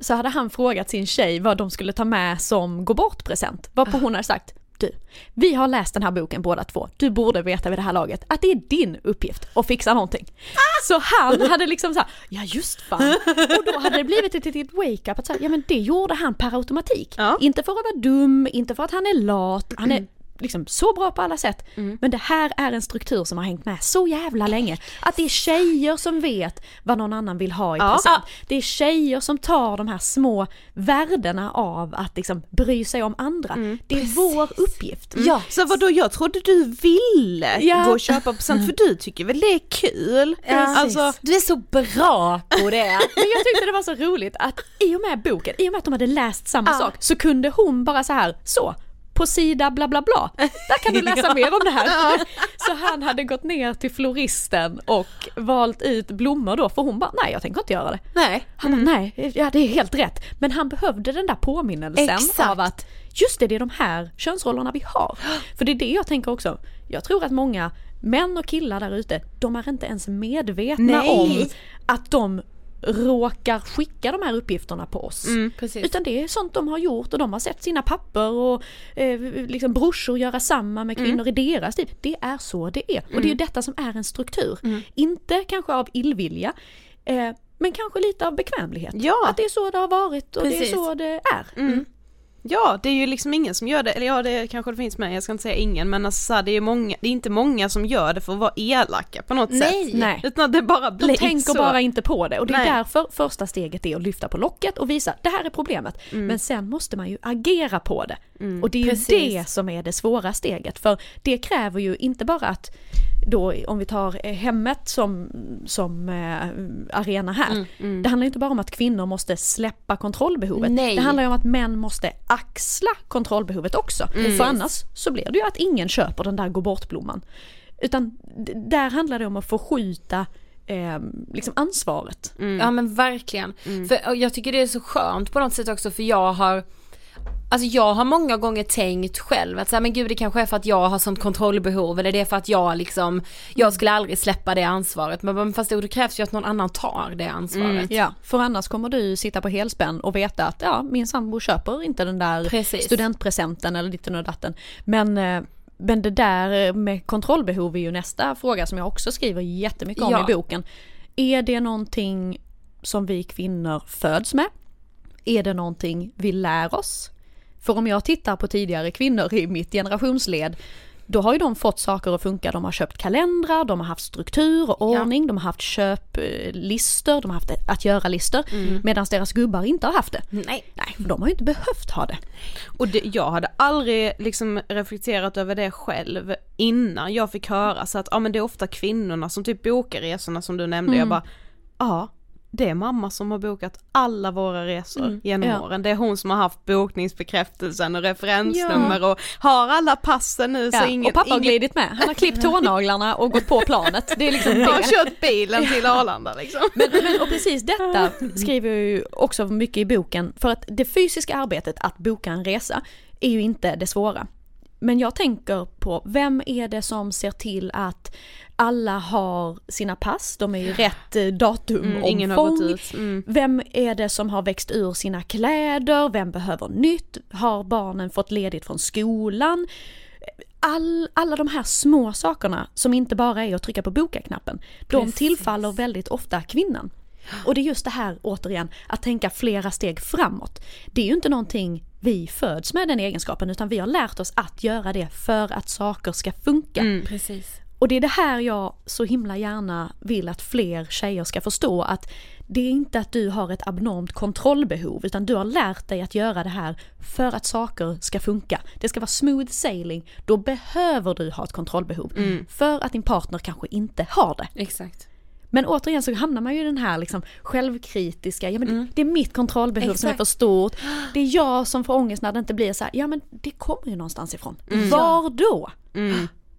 så hade han frågat sin tjej vad de skulle ta med som gå bort-present. Varpå hon hade sagt du, vi har läst den här boken båda två. Du borde veta vid det här laget att det är din uppgift att fixa någonting. Så han hade liksom såhär, ja just fan. Och då hade det blivit ett litet wake-up att säga, ja men det gjorde han per automatik. Ja. Inte för att vara dum, inte för att han är lat, han är liksom så bra på alla sätt. Men det här är en struktur som har hängt med så jävla länge. Att det är tjejer som vet vad någon annan vill ha i Ja. present. Det är tjejer som tar de här små värdena av att liksom bry sig om andra. Det är vår uppgift. Ja, Så vadå, jag trodde du ville Ja. gå och köpa present för du tycker väl det är kul? Alltså, du är så bra på det. Men jag tyckte det var så roligt att i och med boken, i och med att de hade läst samma sak, så kunde hon bara så här, så, på sida bla bla bla, där kan du läsa mer om det här. Så han hade gått ner till floristen och valt ut blommor då, för hon bara, nej jag tänker inte göra det. Nej. Han bara, nej, ja det är helt rätt. Men han behövde den där påminnelsen Exakt. av att just det, det är de här könsrollerna vi har. För det är det jag tänker också. Jag tror att många män och killar där ute, de är inte ens medvetna Nej. om att de råkar skicka de här uppgifterna på oss. precis. Utan det är sånt de har gjort och de har sett sina papper och eh, liksom brorsor göra samma med kvinnor i deras liv. Det är så det är. Och det är ju detta som är en struktur. Inte kanske av illvilja, eh, men kanske lite av bekvämlighet. Ja. Att det är så det har varit och det Precis. är så det är. Ja det är ju liksom ingen som gör det, eller ja det kanske det finns med, jag ska inte säga ingen men alltså så här, det är många, det är inte många som gör det för att vara elaka på något Nej. sätt. Nej. Utan det bara De blir tänker så. bara inte på det och det är Nej. därför första steget är att lyfta på locket och visa det här är problemet. Men sen måste man ju agera på det. Och det är ju Precis. det som är det svåra steget för det kräver ju inte bara att då om vi tar eh, hemmet som, som eh, arena här. Det handlar ju inte bara om att kvinnor måste släppa kontrollbehovet. Nej. Det handlar ju om att män måste axla kontrollbehovet också. För annars så blir det ju att ingen köper den där gå bort-blomman. Utan där handlar det om att förskjuta eh, liksom ansvaret. Ja men verkligen. För och jag tycker det är så skönt på något sätt också för jag har Alltså jag har många gånger tänkt själv att så här, men gud det kanske är för att jag har sånt kontrollbehov eller det är för att jag liksom, jag skulle aldrig släppa det ansvaret men fast det krävs ju att någon annan tar det ansvaret. Ja, för annars kommer du sitta på helspänn och veta att ja, min sambo köper inte den där Precis. studentpresenten eller ditten och datten. Men, eh, men det där med kontrollbehov är ju nästa fråga som jag också skriver jättemycket om Ja. i boken. Är det någonting som vi kvinnor föds med? Är det någonting vi lär oss? För om jag tittar på tidigare kvinnor i mitt generationsled då har ju de fått saker att funka. De har köpt kalendrar, de har haft struktur och ordning, de har haft köplistor, de har haft att göra-listor. Medan deras gubbar inte har haft det. Nej. Nej, för de har ju inte behövt ha det. Och det, jag hade aldrig liksom reflekterat över det själv innan jag fick höra så att ja men det är ofta kvinnorna som typ bokar resorna som du nämnde, jag bara ja det är mamma som har bokat alla våra resor genom Ja. åren. Det är hon som har haft bokningsbekräftelsen och referensnummer och har alla passen nu så Ja, inget, och pappa har inget glidit med. Han har klippt tånaglarna och gått på planet. Det är liksom har kört bilen till Arlanda liksom. Men, men, och precis detta skriver jag ju också mycket i boken. För att det fysiska arbetet att boka en resa är ju inte det svåra. Men jag tänker på, vem är det som ser till att alla har sina pass, de är ju rätt eh, datumomfång. Mm, ingen har gått ut. Mm. Vem är det som har växt ur sina kläder? Vem behöver nytt? Har barnen fått ledigt från skolan? All, alla de här små sakerna som inte bara är att trycka på boka-knappen, de tillfaller väldigt ofta kvinnan. Och det är just det här återigen, att tänka flera steg framåt. Det är ju inte någonting vi föds med den egenskapen utan vi har lärt oss att göra det för att saker ska funka. Precis. Och det är det här jag så himla gärna vill att fler tjejer ska förstå att det är inte att du har ett abnormt kontrollbehov utan du har lärt dig att göra det här för att saker ska funka. Det ska vara smooth sailing, då behöver du ha ett kontrollbehov. För att din partner kanske inte har det. Exakt. Men återigen så hamnar man ju i den här liksom självkritiska, ja men Mm. det är mitt kontrollbehov som är Exakt. för stort. Det är jag som får ångest när det inte blir så här, ja men det kommer ju någonstans ifrån. Mm. Var då?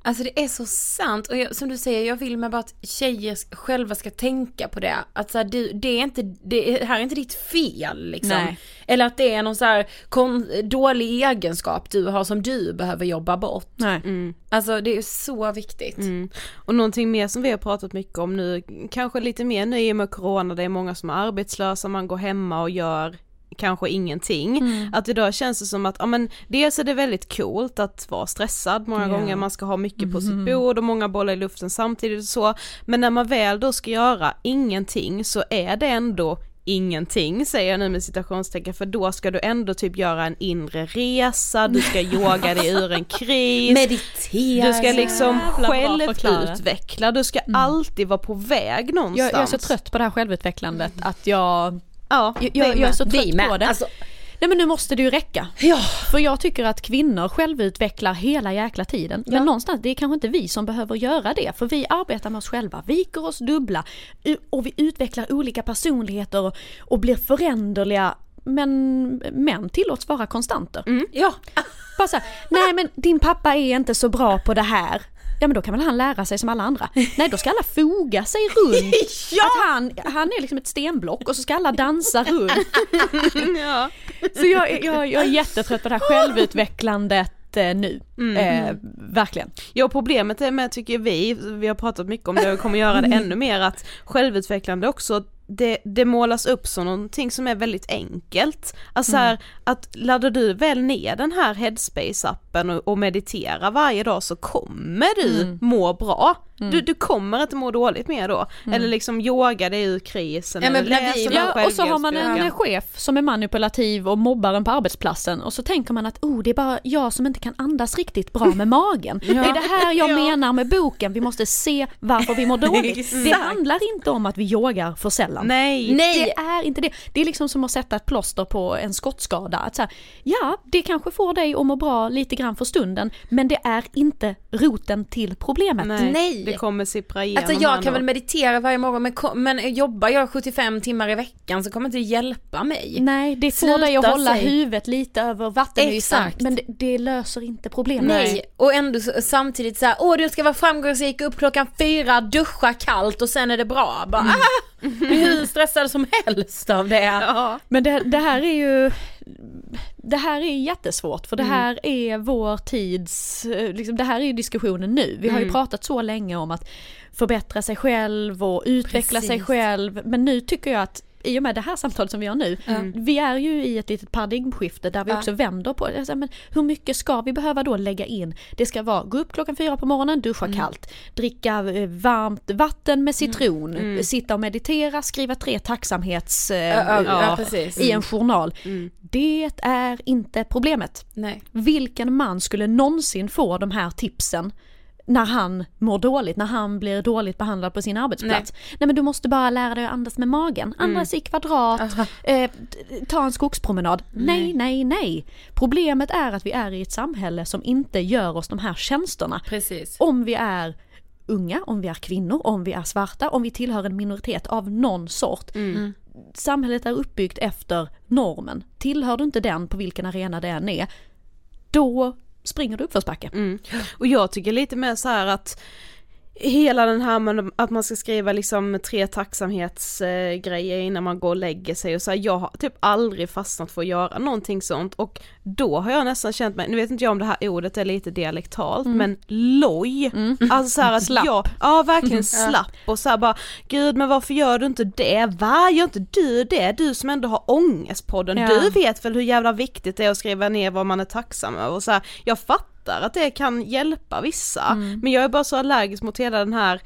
Alltså det är så sant och jag, som du säger, jag vill med bara att tjejer själva ska tänka på det. Att så här, du, det är inte, det är, här är inte ditt fel liksom. Nej. Eller att det är någon så här kon, dålig egenskap du har som du behöver jobba bort. Nej. Alltså det är så viktigt. Mm. Och någonting mer som vi har pratat mycket om nu, kanske lite mer nu i och med corona, det är många som är arbetslösa, man går hemma och gör kanske ingenting. Att idag känns det som att, ja men dels är det väldigt coolt att vara stressad många Ja. gånger, man ska ha mycket på sitt bord och många bollar i luften samtidigt och så. Men när man väl då ska göra ingenting så är det ändå ingenting säger jag nu med citationstecken för då ska du ändå typ göra en inre resa, du ska yoga dig ur en kris. Meditera. Du ska liksom självutveckla, du ska alltid vara på väg någonstans. Jag, jag är så trött på det här självutvecklandet att jag, Ja, jag, jag, jag är så trött på det. Alltså, Nej men nu måste det ju räcka. ja. För jag tycker att kvinnor självutvecklar hela jäkla tiden. Men någonstans, det är kanske inte vi som behöver göra det. För vi arbetar med oss själva, viker oss dubbla och vi utvecklar olika personligheter och, och blir föränderliga. Men män tillåts vara konstanter. Ja. Bara så här, nej men din pappa är inte så bra på det här. Ja men då kan väl han lära sig som alla andra. Nej då ska alla foga sig runt. Att han, han är liksom ett stenblock och så ska alla dansa runt. ja. Så jag, jag, jag är jättetrött på det här självutvecklandet eh, nu. Eh, verkligen. Ja problemet är med tycker vi, vi har pratat mycket om det och kommer göra det ännu mer att självutvecklande också det, det målas upp som någonting som är väldigt enkelt. Alltså så här, att laddar du väl ner den här headspace-appen och, och mediterar varje dag så kommer du må bra. Du, du kommer inte må dåligt mer då. Eller liksom yoga dig ur krisen Ja, men eller vi- Ja, och så har man en chef som är manipulativ och mobbar en på arbetsplatsen och så tänker man att oh, det är bara jag som inte kan andas riktigt bra med magen. Det är det här jag menar med boken, vi måste se varför vi mår dåligt. det handlar inte om att vi yogar för sällan. Nej. Nej. Det är inte det. Det är liksom som att sätta ett plåster på en skottskada. Att så här, ja, det kanske får dig att må bra lite grann för stunden, men det är inte roten till problemet. Nej, Nej. Det kommer sippra igenom Alltså jag kan väl meditera varje morgon men, men jobbar jag 75 timmar i veckan så kommer inte det hjälpa mig. Nej, det får Sluta dig att hålla säg. huvudet lite över vattenytan, Exakt. men det, det löser inte problemet. Nej, och ändå samtidigt så här, åh du ska vara framgångsrik, upp klockan fyra, duscha kallt och sen är det bra. Bara, ah, hur stressad som helst av det. Ja. Men det, det här är ju det här är jättesvårt för det här är vår tids, eh, liksom, det här är diskussionen nu. Vi har ju pratat så länge om att förbättra sig själv och utveckla sig Precis. själv. Men nu tycker jag att i och med det här samtalet som vi har nu, vi är ju i ett litet paradigmskifte där vi Ja. också vänder på det. Men hur mycket ska vi behöva då lägga in? Det ska vara gå upp klockan fyra på morgonen, duscha kallt, dricka eh, varmt vatten med citron, sitta och meditera, skriva tre tacksamhets... eh, Ja, ja, ja, i en journal. Det är inte problemet. Nej. Vilken man skulle någonsin få de här tipsen när han mår dåligt, när han blir dåligt behandlad på sin arbetsplats. Nej, men du måste bara lära dig att andas med magen, andas i kvadrat, eh, ta en skogspromenad. Nej, nej, nej. Problemet är att vi är i ett samhälle som inte gör oss de här tjänsterna. Precis. Om vi är unga, om vi är kvinnor, om vi är svarta, om vi tillhör en minoritet av någon sort. Samhället är uppbyggt efter normen. Tillhör du inte den på vilken arena det än är, då springer du uppförsbacke. Mm. Och jag tycker lite mer så här att hela den här med att man ska skriva liksom tre tacksamhetsgrejer innan man går och lägger sig och så här, jag har typ aldrig fastnat för att göra någonting sånt. Och då har jag nästan känt mig, nu vet inte jag om det här ordet är lite dialektalt men loj, alltså så här att Slapp. jag, ja verkligen slapp och så här bara gud men varför gör du inte det, va? Gör inte du det, du som ändå har ångestpodden, Ja. du vet väl hur jävla viktigt det är att skriva ner vad man är tacksam över. Och så här, jag fattar att det kan hjälpa vissa men jag är bara så allergisk mot hela den här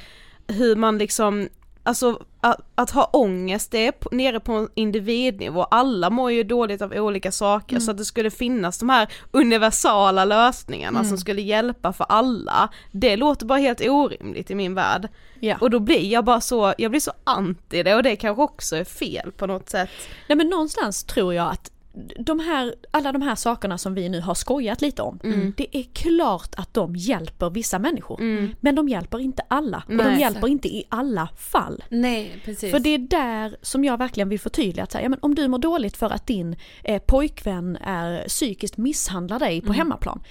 hur man liksom alltså att, att ha ångest det är på, nere på individnivå, alla mår ju dåligt av olika saker Mm. så att det skulle finnas de här universala lösningarna Mm. som skulle hjälpa för alla, det låter bara helt orimligt i min värld. Ja. Och då blir jag bara så, jag blir så anti det och det kanske också är fel på något sätt. Nej men någonstans tror jag att de här, alla de här sakerna som vi nu har skojat lite om, Mm. det är klart att de hjälper vissa människor. Men de hjälper inte alla och de Nej. hjälper inte i alla fall. Nej, precis. För det är där som jag verkligen vill förtydliga att säga, ja, men om du mår dåligt för att din eh, pojkvän är psykiskt misshandlar dig på hemmaplan.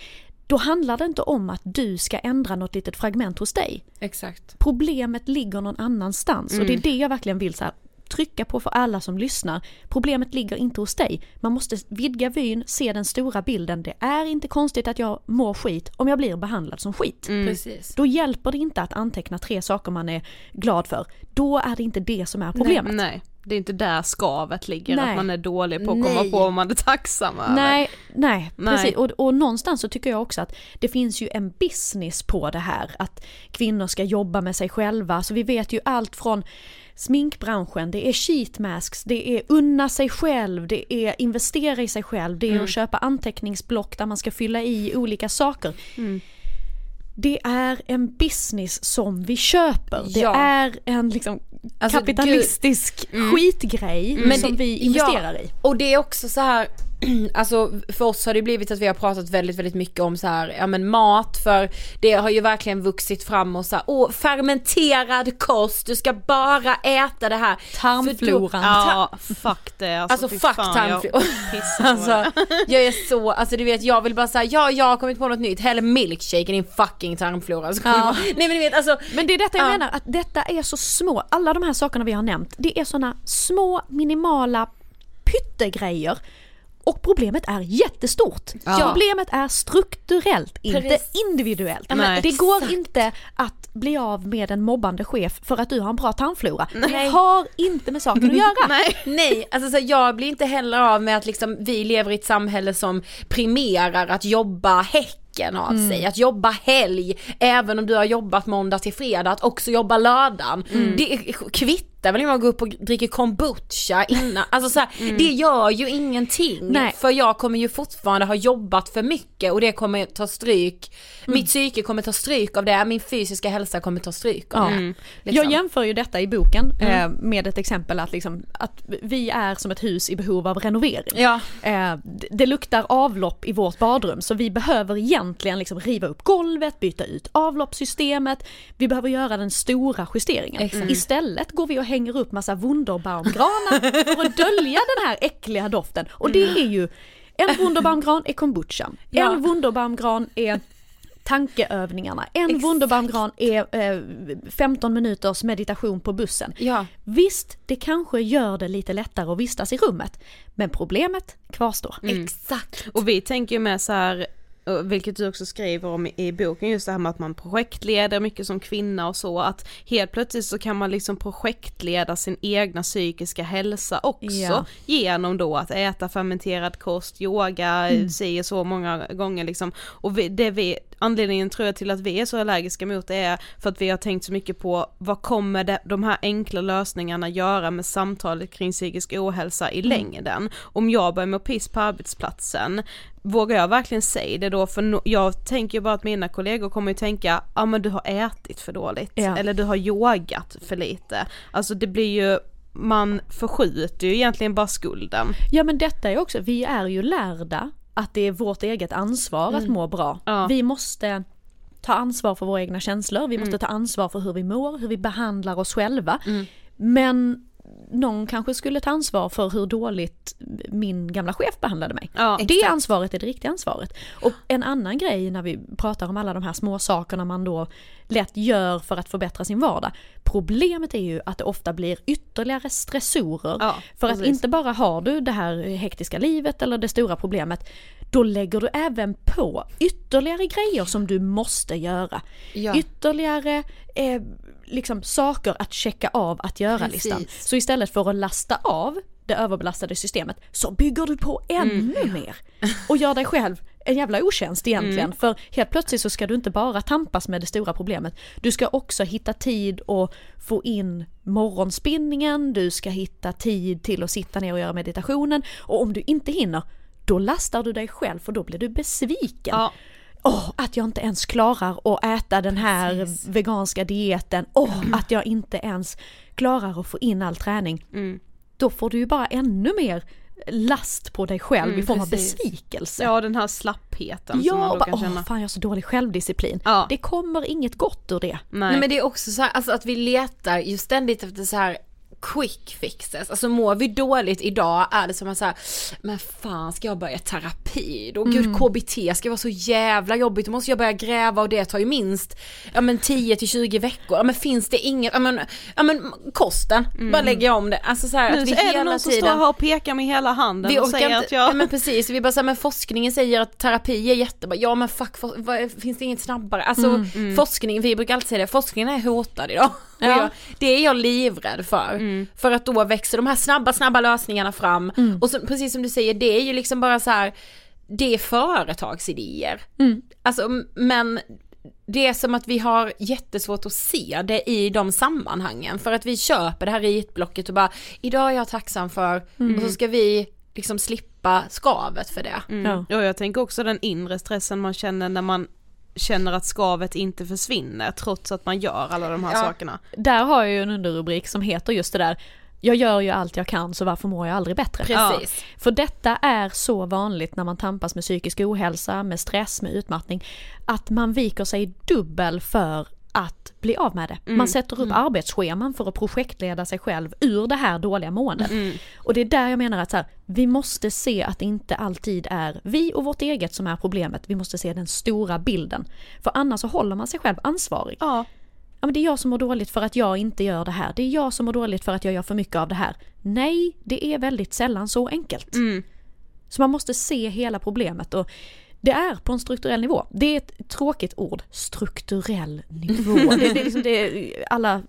Då handlar det inte om att du ska ändra något litet fragment hos dig. Exakt. Problemet ligger någon annanstans och det är det jag verkligen vill så här, trycka på för alla som lyssnar. Problemet ligger inte hos dig. Man måste vidga vyn, se den stora bilden. Det är inte konstigt att jag mår skit om jag blir behandlad som skit. Precis. Då hjälper det inte att anteckna tre saker man är glad för. Då är det inte det som är problemet. Nej, det är inte där skavet ligger, Nej. att man är dålig på att komma Nej. på vad man är tacksam över. Nej, nej, Nej. precis. Och, och någonstans så tycker jag också att det finns ju en business på det här. Att kvinnor ska jobba med sig själva. Så vi vet ju allt från sminkbranschen, det är sheet masks, det är unna sig själv, det är investera i sig själv, det är att köpa anteckningsblock där man ska fylla i olika saker. Det är en business som vi köper. Det Ja. är en liksom Alltså, kapitalistisk skitgrej Men som det- vi investerar ja, i. Och det är också så här, alltså för oss har det blivit att vi har pratat väldigt, väldigt mycket om så här, ja men mat för det har ju verkligen vuxit fram och så här, åh fermenterad kost, du ska bara äta det här. Tarmfloran. Då- Ja, fuck det. Alltså, Alltså fuck jag tarmfloran. på Alltså, jag är så, alltså du vet jag vill bara säga ja jag har kommit på något nytt, häll milkshake i din fucking tarmflora. Så kommer Ja. Nej men du vet alltså, Men det är detta jag Ja. menar, att detta är så små, alla de här sakerna vi har nämnt, det är sådana små minimala pyttegrejer. Och problemet är jättestort. Ja. Problemet är strukturellt, inte Precis. individuellt. Nej. det går inte att bli av med en mobbande chef för att du har en bra tarmflora. Det har inte med saken att göra. Nej. Nej, alltså så jag blir inte heller av med att liksom vi lever i ett samhälle som primerar att jobba häcken av Mm. sig, att jobba helg, även om du har jobbat måndag till fredag, att också jobba lördagen. Mm. Det är- kvittar väl jag går upp och dricker kombucha innan, alltså så här, det gör ju ingenting. Mm. Nej. För jag kommer ju fortfarande ha jobbat för mycket och det kommer ta stryk, Mm. mitt psyke kommer ta stryk av det, min fysiska hälsa kommer ta stryk av det. Liksom. Jag jämför ju detta i boken eh, med ett exempel att, liksom, att vi är som ett hus i behov av renovering. Ja. Eh, det- luktar avlopp i vårt badrum så vi behöver egentligen liksom riva upp golvet, byta ut avloppssystemet. Vi behöver göra den stora justeringen. Exakt. Istället går vi och hänger upp massa Wunderbaumgranar för att dölja den här äckliga doften. Och det är ju, en Wunderbaumgran är kombuchan, Ja. en Wunderbaumgran är tankeövningarna. En Exakt. Wunderbaumgran är eh, 15 minuters meditation på bussen. Ja. Visst, det kanske gör det lite lättare att vistas i rummet, men problemet kvarstår. Exakt. Och vi tänker ju med så här, vilket du också skriver om i- boken, just det här med att man projektleder mycket som kvinna och så, att helt plötsligt så kan man liksom projektleda sin egna psykiska hälsa också, Ja. genom då att äta fermenterad kost, yoga, mm. säger så många gånger liksom, och vi, det vi, anledningen tror jag till att vi är så allergiska mot det är för att vi har tänkt så mycket på vad kommer det, de här enkla lösningarna göra med samtalet kring psykisk ohälsa i längden? Om jag börjar må piss på arbetsplatsen, vågar jag verkligen säga det då? För no- jag tänker ju bara att mina kollegor kommer ju tänka, ja ah, men du har ätit för dåligt, Ja. eller du har yogat för lite. Alltså det blir ju, man förskjuter ju egentligen bara skulden. Ja men detta är också, vi är ju lärda att det är vårt eget ansvar att må bra. Ja. Vi måste ta ansvar för våra egna känslor, vi måste ta ansvar för hur vi mår, hur vi behandlar oss själva. Men någon kanske skulle ta ansvar för hur dåligt min gamla chef behandlade mig. Ja, det ansvaret är det riktiga ansvaret. Och en annan grej när vi pratar om alla de här små sakerna man då lätt gör för att förbättra sin vardag. Problemet är ju att det ofta blir ytterligare stressorer. Ja, för att inte bara har du det här hektiska livet eller det stora problemet, då lägger du även på ytterligare grejer som du måste göra. Ja. Ytterligare eh, liksom saker att checka av att göra-listan. Så istället för att lasta av det överbelastade systemet så bygger du på ännu Mm. mer. Och gör dig själv en jävla otjänst egentligen. För helt plötsligt så ska du inte bara tampas med det stora problemet. Du ska också hitta tid och få in morgonspinningen, du ska hitta tid till att sitta ner och göra meditationen. Och om du inte hinner, då lastar du dig själv för då blir du besviken. Ja. Åh, att jag inte ens klarar att äta den här veganska dieten. Åh, att jag inte ens klarar att få in all träning. Mm. Då får du ju bara ännu mer last på dig själv Mm, i form av precis. besvikelse. Ja den här slappheten som Ja, man och då bara, kan känna. åh fan jag har så dålig självdisciplin. Ja. Det kommer inget gott ur det. Nej. Nej men det är också så här, alltså att vi letar ju ständigt efter så här quick fixes, alltså mår vi dåligt idag är det som att säga, men fan ska jag börja terapi? Då? Gud KBT ska vara så jävla jobbigt, då måste jag börja gräva och det tar ju minst, ja men 10 till 20 veckor, ja men finns det inget, ja men, ja men kosten, bara lägga om det, alltså så här nu att vi är det hela någon som tiden står här och pekar med hela handen vi och säger inte, att jag... ja, men precis, vi bara säger men forskningen säger att terapi är jättebra, ja men fuck, for, vad, finns det inget snabbare? Alltså forskning, vi brukar alltid säga det, forskningen är hotad idag. Och Ja. jag, det är jag livrädd för. För att då växer de här snabba, snabba lösningarna fram. Och så, precis som du säger, det är ju liksom bara så här, det är företagsidéer. Alltså m- men det är som att vi har jättesvårt att se det i de sammanhangen för att vi köper det här ritblocket och bara idag är jag tacksam för och så ska vi liksom slippa skavet för det. Mm. Ja. jag tänker också den inre stressen man känner när man känner att skavet inte försvinner trots att man gör alla de här Ja. sakerna. Där har jag ju en underrubrik som heter just det där jag gör ju allt jag kan så varför mår jag aldrig bättre? Precis. För detta är så vanligt när man tampas med psykisk ohälsa, med stress, med utmattning, att man viker sig dubbel för att bli av med det. Man sätter upp arbetsscheman för att projektleda sig själv ur det här dåliga måendet. Och det är där jag menar att så här, vi måste se att det inte alltid är vi och vårt eget som är problemet, vi måste se den stora bilden. För annars så håller man sig själv ansvarig. Ja. Ja men det är jag som mår dåligt för att jag inte gör det här. Det är jag som mår dåligt för att jag gör för mycket av det här. Nej, det är väldigt sällan så enkelt. Så man måste se hela problemet och det är på en strukturell nivå. Det är ett tråkigt ord, strukturell nivå. Det, det är liksom det, alla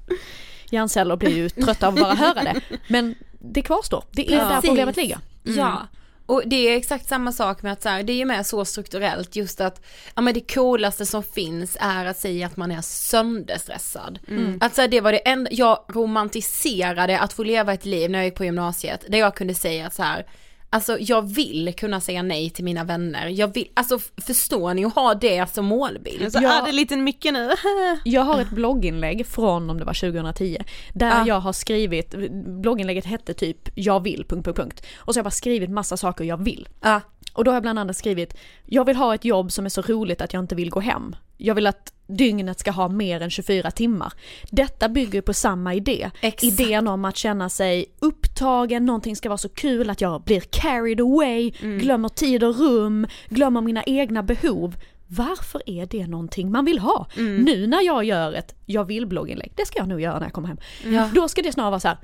hjärnceller blir ju trötta av att bara höra det. Men det kvarstår, det är där Precis. problemet ligger. Ja. Och det är exakt samma sak med att så här, det är ju med så strukturellt just att, ja men det coolaste som finns är att säga att man är sönderstressad. Att så här, det var det enda, jag romantiserade att få leva ett liv när jag gick på gymnasiet där jag kunde säga så här, alltså jag vill kunna säga nej till mina vänner, jag vill, alltså förstår ni och ha det som målbild. Så Ja. är det lite mycket nu. Jag har ett blogginlägg från om det var 2010 där Ja. jag har skrivit, blogginlägget hette typ jag vill... Punkt, punkt, punkt. Och så har jag bara skrivit massa saker jag vill. Ja. Och då har jag bland annat skrivit, jag vill ha ett jobb som är så roligt att jag inte vill gå hem. Jag vill att dygnet ska ha mer än 24 timmar. Detta bygger på samma idé. Exakt. Idén om att känna sig upptagen, någonting ska vara så kul att jag blir carried away, glömmer tid och rum, glömmer mina egna behov. Varför är det någonting man vill ha? Nu när jag gör ett jag vill blogginlägg, det ska jag nog göra när jag kommer hem. Ja. Då ska det snarare vara så här.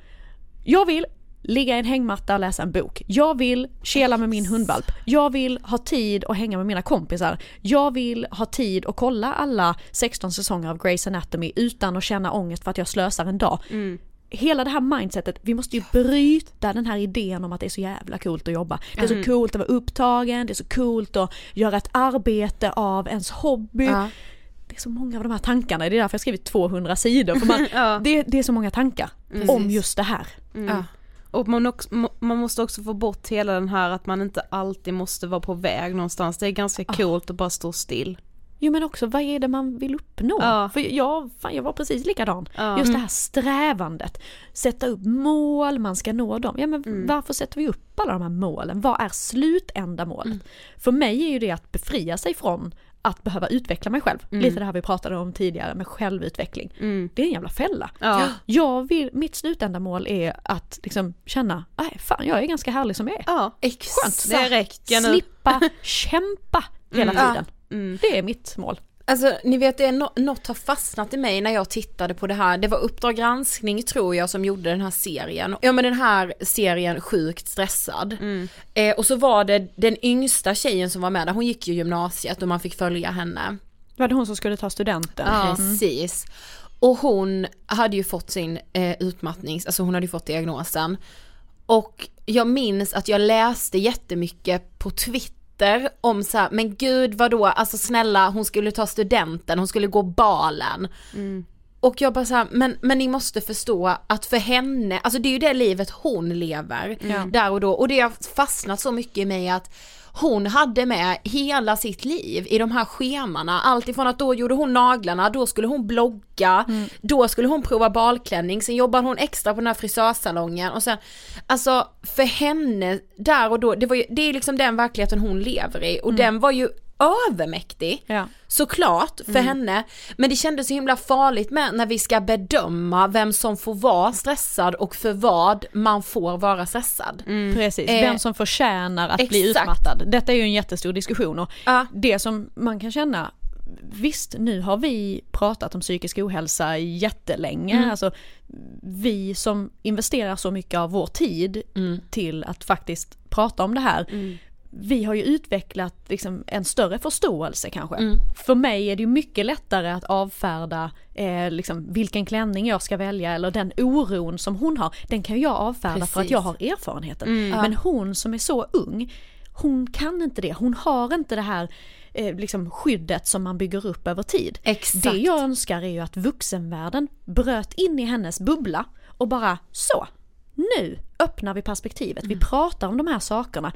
jag vill ligga i en hängmatta och läsa en bok. Jag vill kela med min hundvalp. Jag vill ha tid att hänga med mina kompisar. Jag vill ha tid att kolla alla 16 säsonger av Grey's Anatomy utan att känna ångest för att jag slösar en dag. Hela det här mindsetet, vi måste ju bryta den här idén om att det är så jävla coolt att jobba. Det är så coolt att vara upptagen, det är så coolt att göra ett arbete av ens hobby. Ja. Det är så många av de här tankarna, det är därför jag skrivit 200 sidor. För man, Ja. det, det är så många tankar om just det här. Ja. Och man, också, man måste också få bort hela den här att man inte alltid måste vara på väg någonstans. Det är ganska coolt att bara stå still. Jo men också vad är det man vill uppnå? Ja. För jag, fan, jag var precis likadan. Ja. Just det här strävandet. Sätta upp mål, man ska nå dem. Ja men varför sätter vi upp alla de här målen? Vad är slutändamålet? För mig är ju det att befria sig från att behöva utveckla mig själv. Lite det här vi pratade om tidigare med självutveckling. Det är en jävla fälla. Ja. Jag vill, mitt slutändamål är att liksom känna, nej fan jag är ganska härlig som jag är. Ja, Exakt. det räcker nu. Slippa kämpa hela tiden. Det är mitt mål. Alltså ni vet det är no- något har fastnat i mig när jag tittade på det här. Det var Uppdrag granskning tror jag som gjorde den här serien. Ja men den här serien Sjukt stressad. Eh, och så var det den yngsta tjejen som var med där, hon gick ju gymnasiet och man fick följa henne. Var det hon som skulle ta studenten? Precis. Och hon hade ju fått sin eh, utmattnings, alltså hon hade ju fått diagnosen. Och jag minns att jag läste jättemycket på Twitter om så här, men gud vadå, alltså snälla hon skulle ta studenten, hon skulle gå balen. Mm. Och jag bara såhär, men, men ni måste förstå att för henne, alltså det är ju det livet hon lever Ja. där och då. Och det har fastnat så mycket i mig att hon hade med hela sitt liv i de här schemana. Allt ifrån att då gjorde hon naglarna, då skulle hon blogga, då skulle hon prova balklänning, sen jobbade hon extra på den här frisörsalongen och sen, alltså för henne där och då, det, var ju, det är liksom den verkligheten hon lever i. Och den var ju övermäktig Ja. såklart för henne men det kändes så himla farligt med när vi ska bedöma vem som får vara stressad och för vad man får vara stressad. Precis, Eh, vem som förtjänar att bli exakt. utmattad. Detta är ju en jättestor diskussion och Ja. det som man kan känna Visst, nu har vi pratat om psykisk ohälsa jättelänge, Mm. alltså vi som investerar så mycket av vår tid Mm. till att faktiskt prata om det här, vi har ju utvecklat liksom en större förståelse kanske. Mm. För mig är det ju mycket lättare att avfärda eh, liksom, vilken klänning jag ska välja eller den oron som hon har, den kan jag avfärda för att jag har erfarenheten. Men hon som är så ung, hon kan inte det, hon har inte det här eh, liksom skyddet som man bygger upp över tid. Exakt. Det jag önskar är ju att vuxenvärlden bröt in i hennes bubbla och bara så, nu öppnar vi perspektivet, vi pratar om de här sakerna.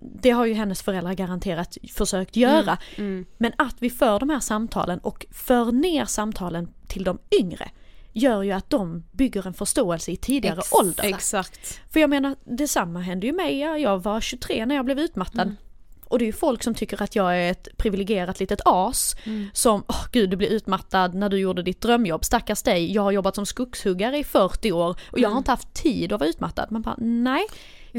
Det har ju hennes föräldrar garanterat försökt göra. Men att vi för de här samtalen och för ner samtalen till de yngre gör ju att de bygger en förståelse i tidigare Ex- ålder. Exakt. För jag menar, detsamma hände ju mig, Ja, jag var 23 när jag blev utmattad. Och det är ju folk som tycker att jag är ett privilegierat litet as som, åh gud du blev utmattad när du gjorde ditt drömjobb, stackars dig, jag har jobbat som skogshuggare i 40 år och jag har inte haft tid att vara utmattad. Man bara, nej.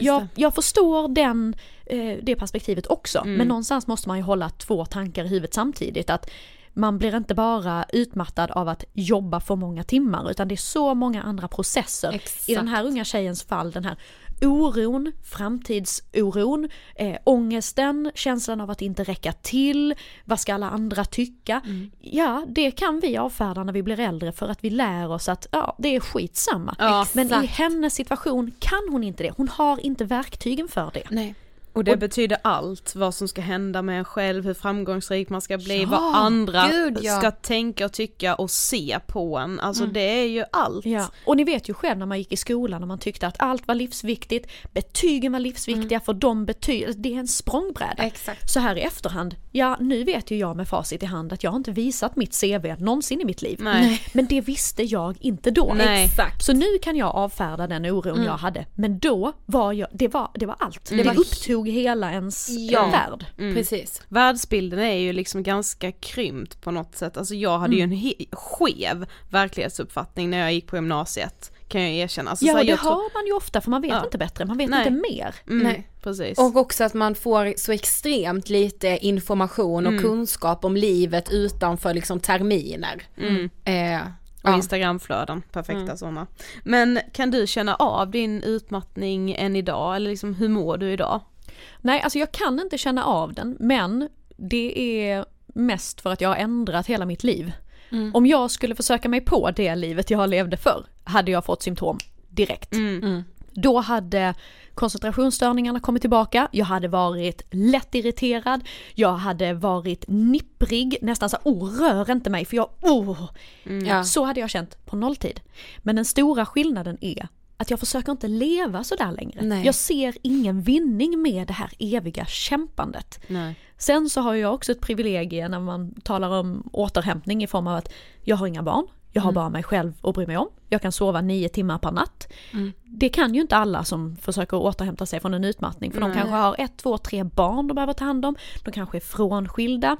Jag, jag förstår den, eh, det perspektivet också, men någonstans måste man ju hålla två tankar i huvudet samtidigt. Att man blir inte bara utmattad av att jobba för många timmar utan det är så många andra processer. I den här unga tjejens fall, den här oron, framtidsoron, eh, ångesten, känslan av att inte räcka till, vad ska alla andra tycka? Ja, det kan vi avfärda när vi blir äldre för att vi lär oss att ja, det är skitsamma. Ja, Men i hennes situation kan hon inte det, hon har inte verktygen för det. Nej. Och det betyder allt, vad som ska hända med en själv, hur framgångsrik man ska bli, Ja, vad andra gud, ja. ska tänka och tycka och se på en. Alltså det är ju allt. Ja, och ni vet ju själv när man gick i skolan och man tyckte att allt var livsviktigt, betygen var livsviktiga för de betyg, det är en språngbräda. Exakt. Så här i efterhand, ja nu vet ju jag med facit i hand att jag har inte visat mitt CV någonsin i mitt liv. Nej. Men det visste jag inte då. Nej. Exakt. Så nu kan jag avfärda den oron jag hade, men då var jag, det var, det var allt. Det var- upptog hela ens Ja. värld. Precis. Världsbilden är ju liksom ganska krympt på något sätt. Alltså jag hade ju en he- skev verklighetsuppfattning när jag gick på gymnasiet. Kan jag erkänna. Alltså, så Ja, här, det jag tror- har man ju ofta för man vet Ja. inte bättre, man vet Nej. inte mer. Mm, Nej. Precis. Och också att man får så extremt lite information och kunskap om livet utanför liksom terminer. Eh, Och ja. instagramflöden, perfekta sådana. Men kan du känna av din utmattning än idag eller liksom hur mår du idag? Nej, alltså jag kan inte känna av den, men det är mest för att jag har ändrat hela mitt liv. Om jag skulle försöka mig på det livet jag levde förr, hade jag fått symptom direkt. Då hade koncentrationsstörningarna kommit tillbaka, jag hade varit lättirriterad, jag hade varit nipprig, nästan så oh rör inte mig för jag, oh. Ja. Så hade jag känt på nolltid. Men den stora skillnaden är att jag försöker inte leva så där längre. Nej. Jag ser ingen vinning med det här eviga kämpandet. Nej. Sen så har jag också ett privilegie när man talar om återhämtning i form av att jag har inga barn, jag har bara mig själv att bry mig om, jag kan sova nio timmar per natt. Det kan ju inte alla som försöker återhämta sig från en utmattning för de kanske har ett, två, tre barn de behöver ta hand om, de kanske är frånskilda.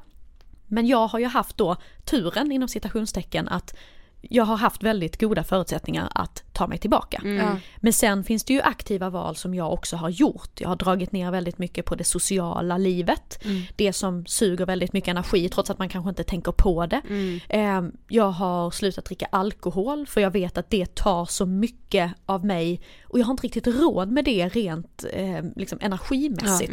Men jag har ju haft då turen inom citationstecken att jag har haft väldigt goda förutsättningar att ta mig tillbaka. Ja. Men sen finns det ju aktiva val som jag också har gjort. Jag har dragit ner väldigt mycket på det sociala livet. Det som suger väldigt mycket energi trots att man kanske inte tänker på det. Eh, Jag har slutat dricka alkohol för jag vet att det tar så mycket av mig och jag har inte riktigt råd med det rent eh, liksom energimässigt.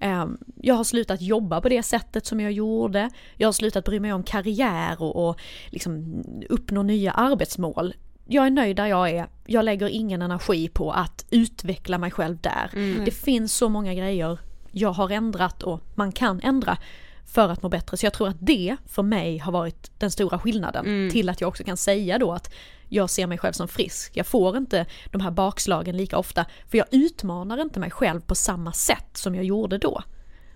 Eh, Jag har slutat jobba på det sättet som jag gjorde. Jag har slutat bry mig om karriär och, och liksom uppnå nya arbetsmål. Jag är nöjd där jag är, jag lägger ingen energi på att utveckla mig själv där. Det finns så många grejer jag har ändrat och man kan ändra för att må bättre. Så jag tror att det för mig har varit den stora skillnaden till att jag också kan säga då att jag ser mig själv som frisk. Jag får inte de här bakslagen lika ofta för jag utmanar inte mig själv på samma sätt som jag gjorde då.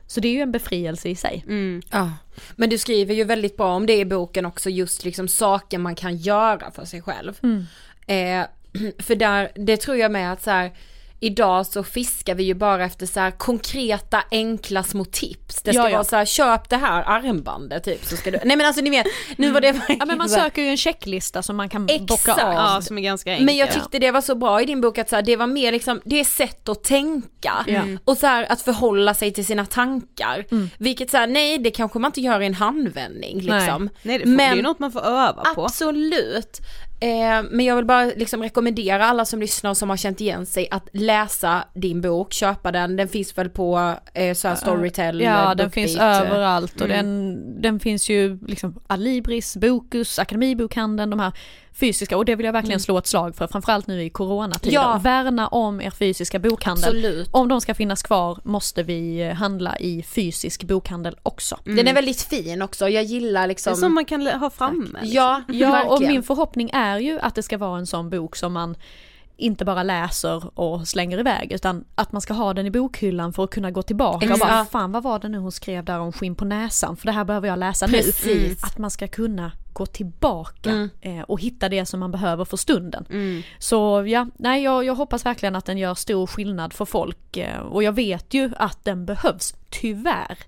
Så det är ju en befrielse i sig. Ja, men du skriver ju väldigt bra om det i boken också, just liksom saker man kan göra för sig själv. Eh, för där, det tror jag med att så här, idag så fiskar vi ju bara efter så här konkreta enkla små tips. Det ska Ja, ja. vara så här, köp det här armbandet typ så ska du, nej men alltså ni vet, nu var det verkligen Ja men man söker ju en checklista som man kan Exakt. bocka av. Ja, som är ganska enkelt. Men jag tyckte det var så bra i din bok att så här, det var mer liksom, det är sätt att tänka Ja. och så här, att förhålla sig till sina tankar. Vilket så här, nej det kanske man inte gör i en handvändning liksom. Nej det, får, det är ju något man får öva på. Absolut. Eh, men jag vill bara liksom rekommendera alla som lyssnar och som har känt igen sig att läsa din bok, köpa den, den finns väl på eh, så här Storytel, Ja, den finns överallt och den, den finns ju liksom Adlibris, Bokus, Akademibokhandeln, de här fysiska och det vill jag verkligen slå ett slag för, framförallt nu i coronatider. Ja. Värna om er fysiska bokhandel. Absolut. Om de ska finnas kvar måste vi eh, handla i fysisk bokhandel också. Den är väldigt fin också, jag gillar Det är liksom som man kan ha framme. liksom. Ja, Ja, och min förhoppning är ju att det ska vara en sån bok som man inte bara läser och slänger iväg utan att man ska ha den i bokhyllan för att kunna gå tillbaka och Exakt. bara fan vad var det nu hon skrev där om skinn på näsan för det här behöver jag läsa Precis. nu. Att man ska kunna gå tillbaka Mm. eh, och hitta det som man behöver för stunden. Så ja, nej jag, jag hoppas verkligen att den gör stor skillnad för folk eh, och jag vet ju att den behövs, tyvärr.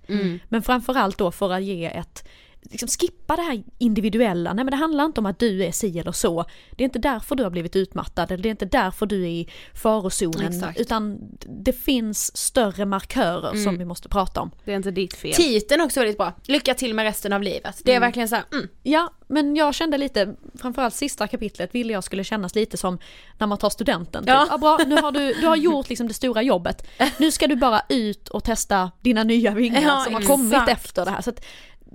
Men framförallt då för att ge ett liksom skippa det här individuella, nej men det handlar inte om att du är si eller så. Det är inte därför du har blivit utmattad eller det är inte därför du är i farozonen Exakt. utan det finns större markörer som vi måste prata om. Det är inte ditt fel. Titeln är också väldigt bra, lycka till med resten av livet. Det är verkligen så här, mm, Ja, men jag kände lite, framförallt sista kapitlet ville jag skulle kännas lite som när man tar studenten. Typ. Ja. Ja. bra, nu har du, du har gjort liksom det stora jobbet. Nu ska du bara ut och testa dina nya vingar Ja, som har exakt. kommit efter det här. Så att,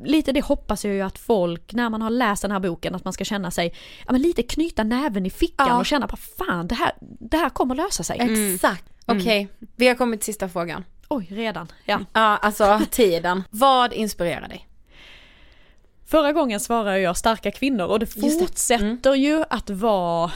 lite det hoppas jag ju att folk, när man har läst den här boken, att man ska känna sig, ja men lite knyta näven i fickan Ja. och känna på fan det här, det här kommer lösa sig. exakt. Okej, vi har kommit till sista frågan. Oj, redan. Ja. Ja, alltså tiden. Vad inspirerar dig? Förra gången svarade jag starka kvinnor och det Just det. Mm. fortsätter ju att vara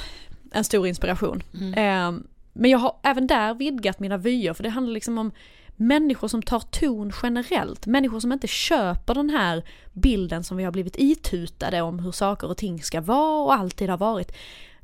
en stor inspiration. Mm. Eh, men jag har även där vidgat mina vyer för det handlar liksom om människor som tar ton generellt. Människor som inte köper den här bilden som vi har blivit itutade om hur saker och ting ska vara och alltid har varit.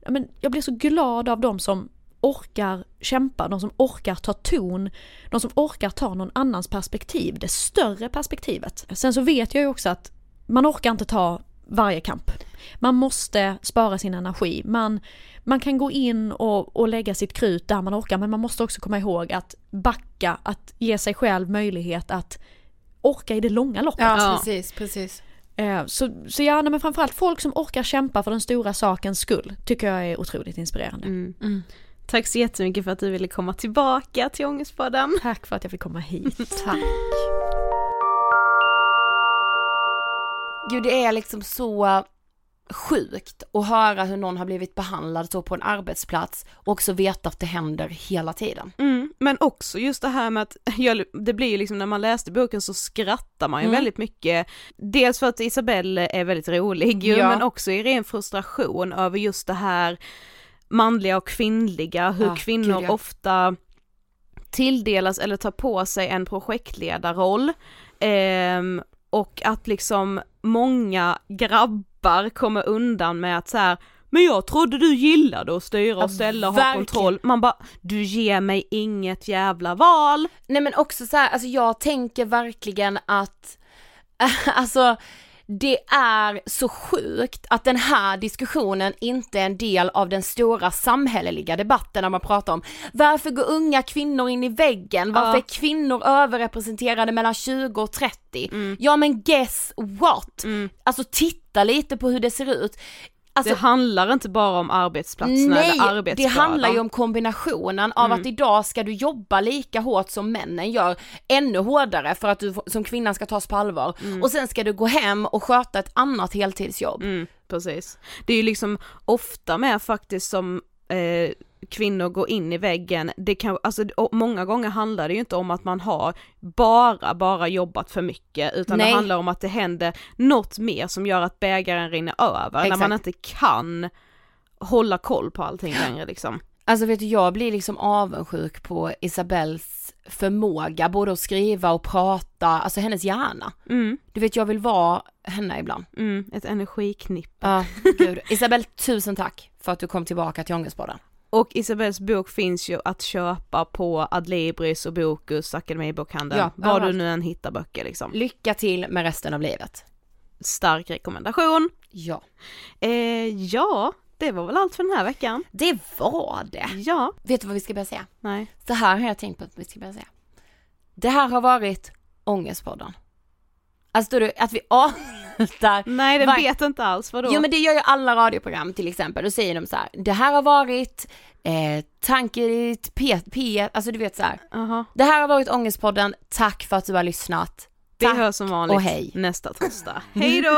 Men jag blir så glad av de som orkar kämpa, de som orkar ta ton, de som orkar ta någon annans perspektiv, det större perspektivet. Sen så vet jag ju också att man orkar inte ta varje kamp. Man måste spara sin energi. Man, man kan gå in och, och lägga sitt krut där man orkar men man måste också komma ihåg att backa, att ge sig själv möjlighet att orka i det långa loppet. Ja, precis, precis. Eh, Så, så ja, men framförallt folk som orkar kämpa för den stora sakens skull tycker jag är otroligt inspirerande. Mm. Tack så jättemycket för att du ville komma tillbaka till Ångestpodden. Tack för att jag fick komma hit. Tack. Gud, det är liksom så sjukt att höra hur någon har blivit behandlad så på en arbetsplats och också veta att det händer hela tiden. Mm, men också just det här med att, det blir ju liksom när man läste boken så skrattar man ju Mm. väldigt mycket. Dels för att Isabelle är väldigt rolig ju, Ja. men också i ren frustration över just det här manliga och kvinnliga, hur Ja, kvinnor ja. ofta tilldelas eller tar på sig en projektledarroll. Ehm, och att liksom många grabbar kommer undan med att så här men jag trodde du gillade att styra och ställa och ha kontroll. Man bara, du ger mig inget jävla val. Nej men också så här, alltså jag tänker verkligen att, alltså det är så sjukt att den här diskussionen inte är en del av den stora samhälleliga debatten när man pratar om varför går unga kvinnor in i väggen, varför är kvinnor överrepresenterade mellan 20 och 30? Ja men guess what? Alltså titta lite på hur det ser ut. Alltså, det handlar inte bara om arbetsplatserna Nej, eller det arbetsbördan. handlar ju om kombinationen av Mm. att idag ska du jobba lika hårt som männen gör, ännu hårdare för att du som kvinna ska tas på allvar. Mm. Och sen ska du gå hem och sköta ett annat heltidsjobb. Precis. Det är ju liksom ofta med faktiskt som eh, kvinnor går in i väggen, det kan, alltså många gånger handlar det ju inte om att man har bara, bara jobbat för mycket utan Nej. det handlar om att det händer något mer som gör att bägaren rinner över Exakt. när man inte kan hålla koll på allting längre liksom. Alltså vet du, jag blir liksom avundsjuk på Isabells förmåga både att skriva och prata, alltså hennes hjärna. Mm. Du vet jag vill vara henne ibland. Mm, ett energiknippe. Ja, gud. Isabel, tusen tack för att du kom tillbaka till Ångestpodden. Och Isabells bok finns ju att köpa på Adlibris och Bokus, Akademibokhandeln, ja, var du nu än hittar böcker liksom. Lycka till med resten av livet. Stark rekommendation. Ja. Eh, ja, det var väl allt för den här veckan. Det var det. Ja. Vet du vad vi ska börja säga? Nej. Så här har jag tänkt på att vi ska börja säga. Det här har varit Ångestpodden. Alltså du, att vi avslutar Nej den var... vet inte alls, vadå? Jo men det gör ju alla radioprogram till exempel, då säger de så här, det här har varit eh, Tankerit P, P, alltså du vet så här. Uh-huh. Det här har varit Ångestpodden, tack för att du har lyssnat. Vi hörs som vanligt och hej. nästa torsdag. hej då!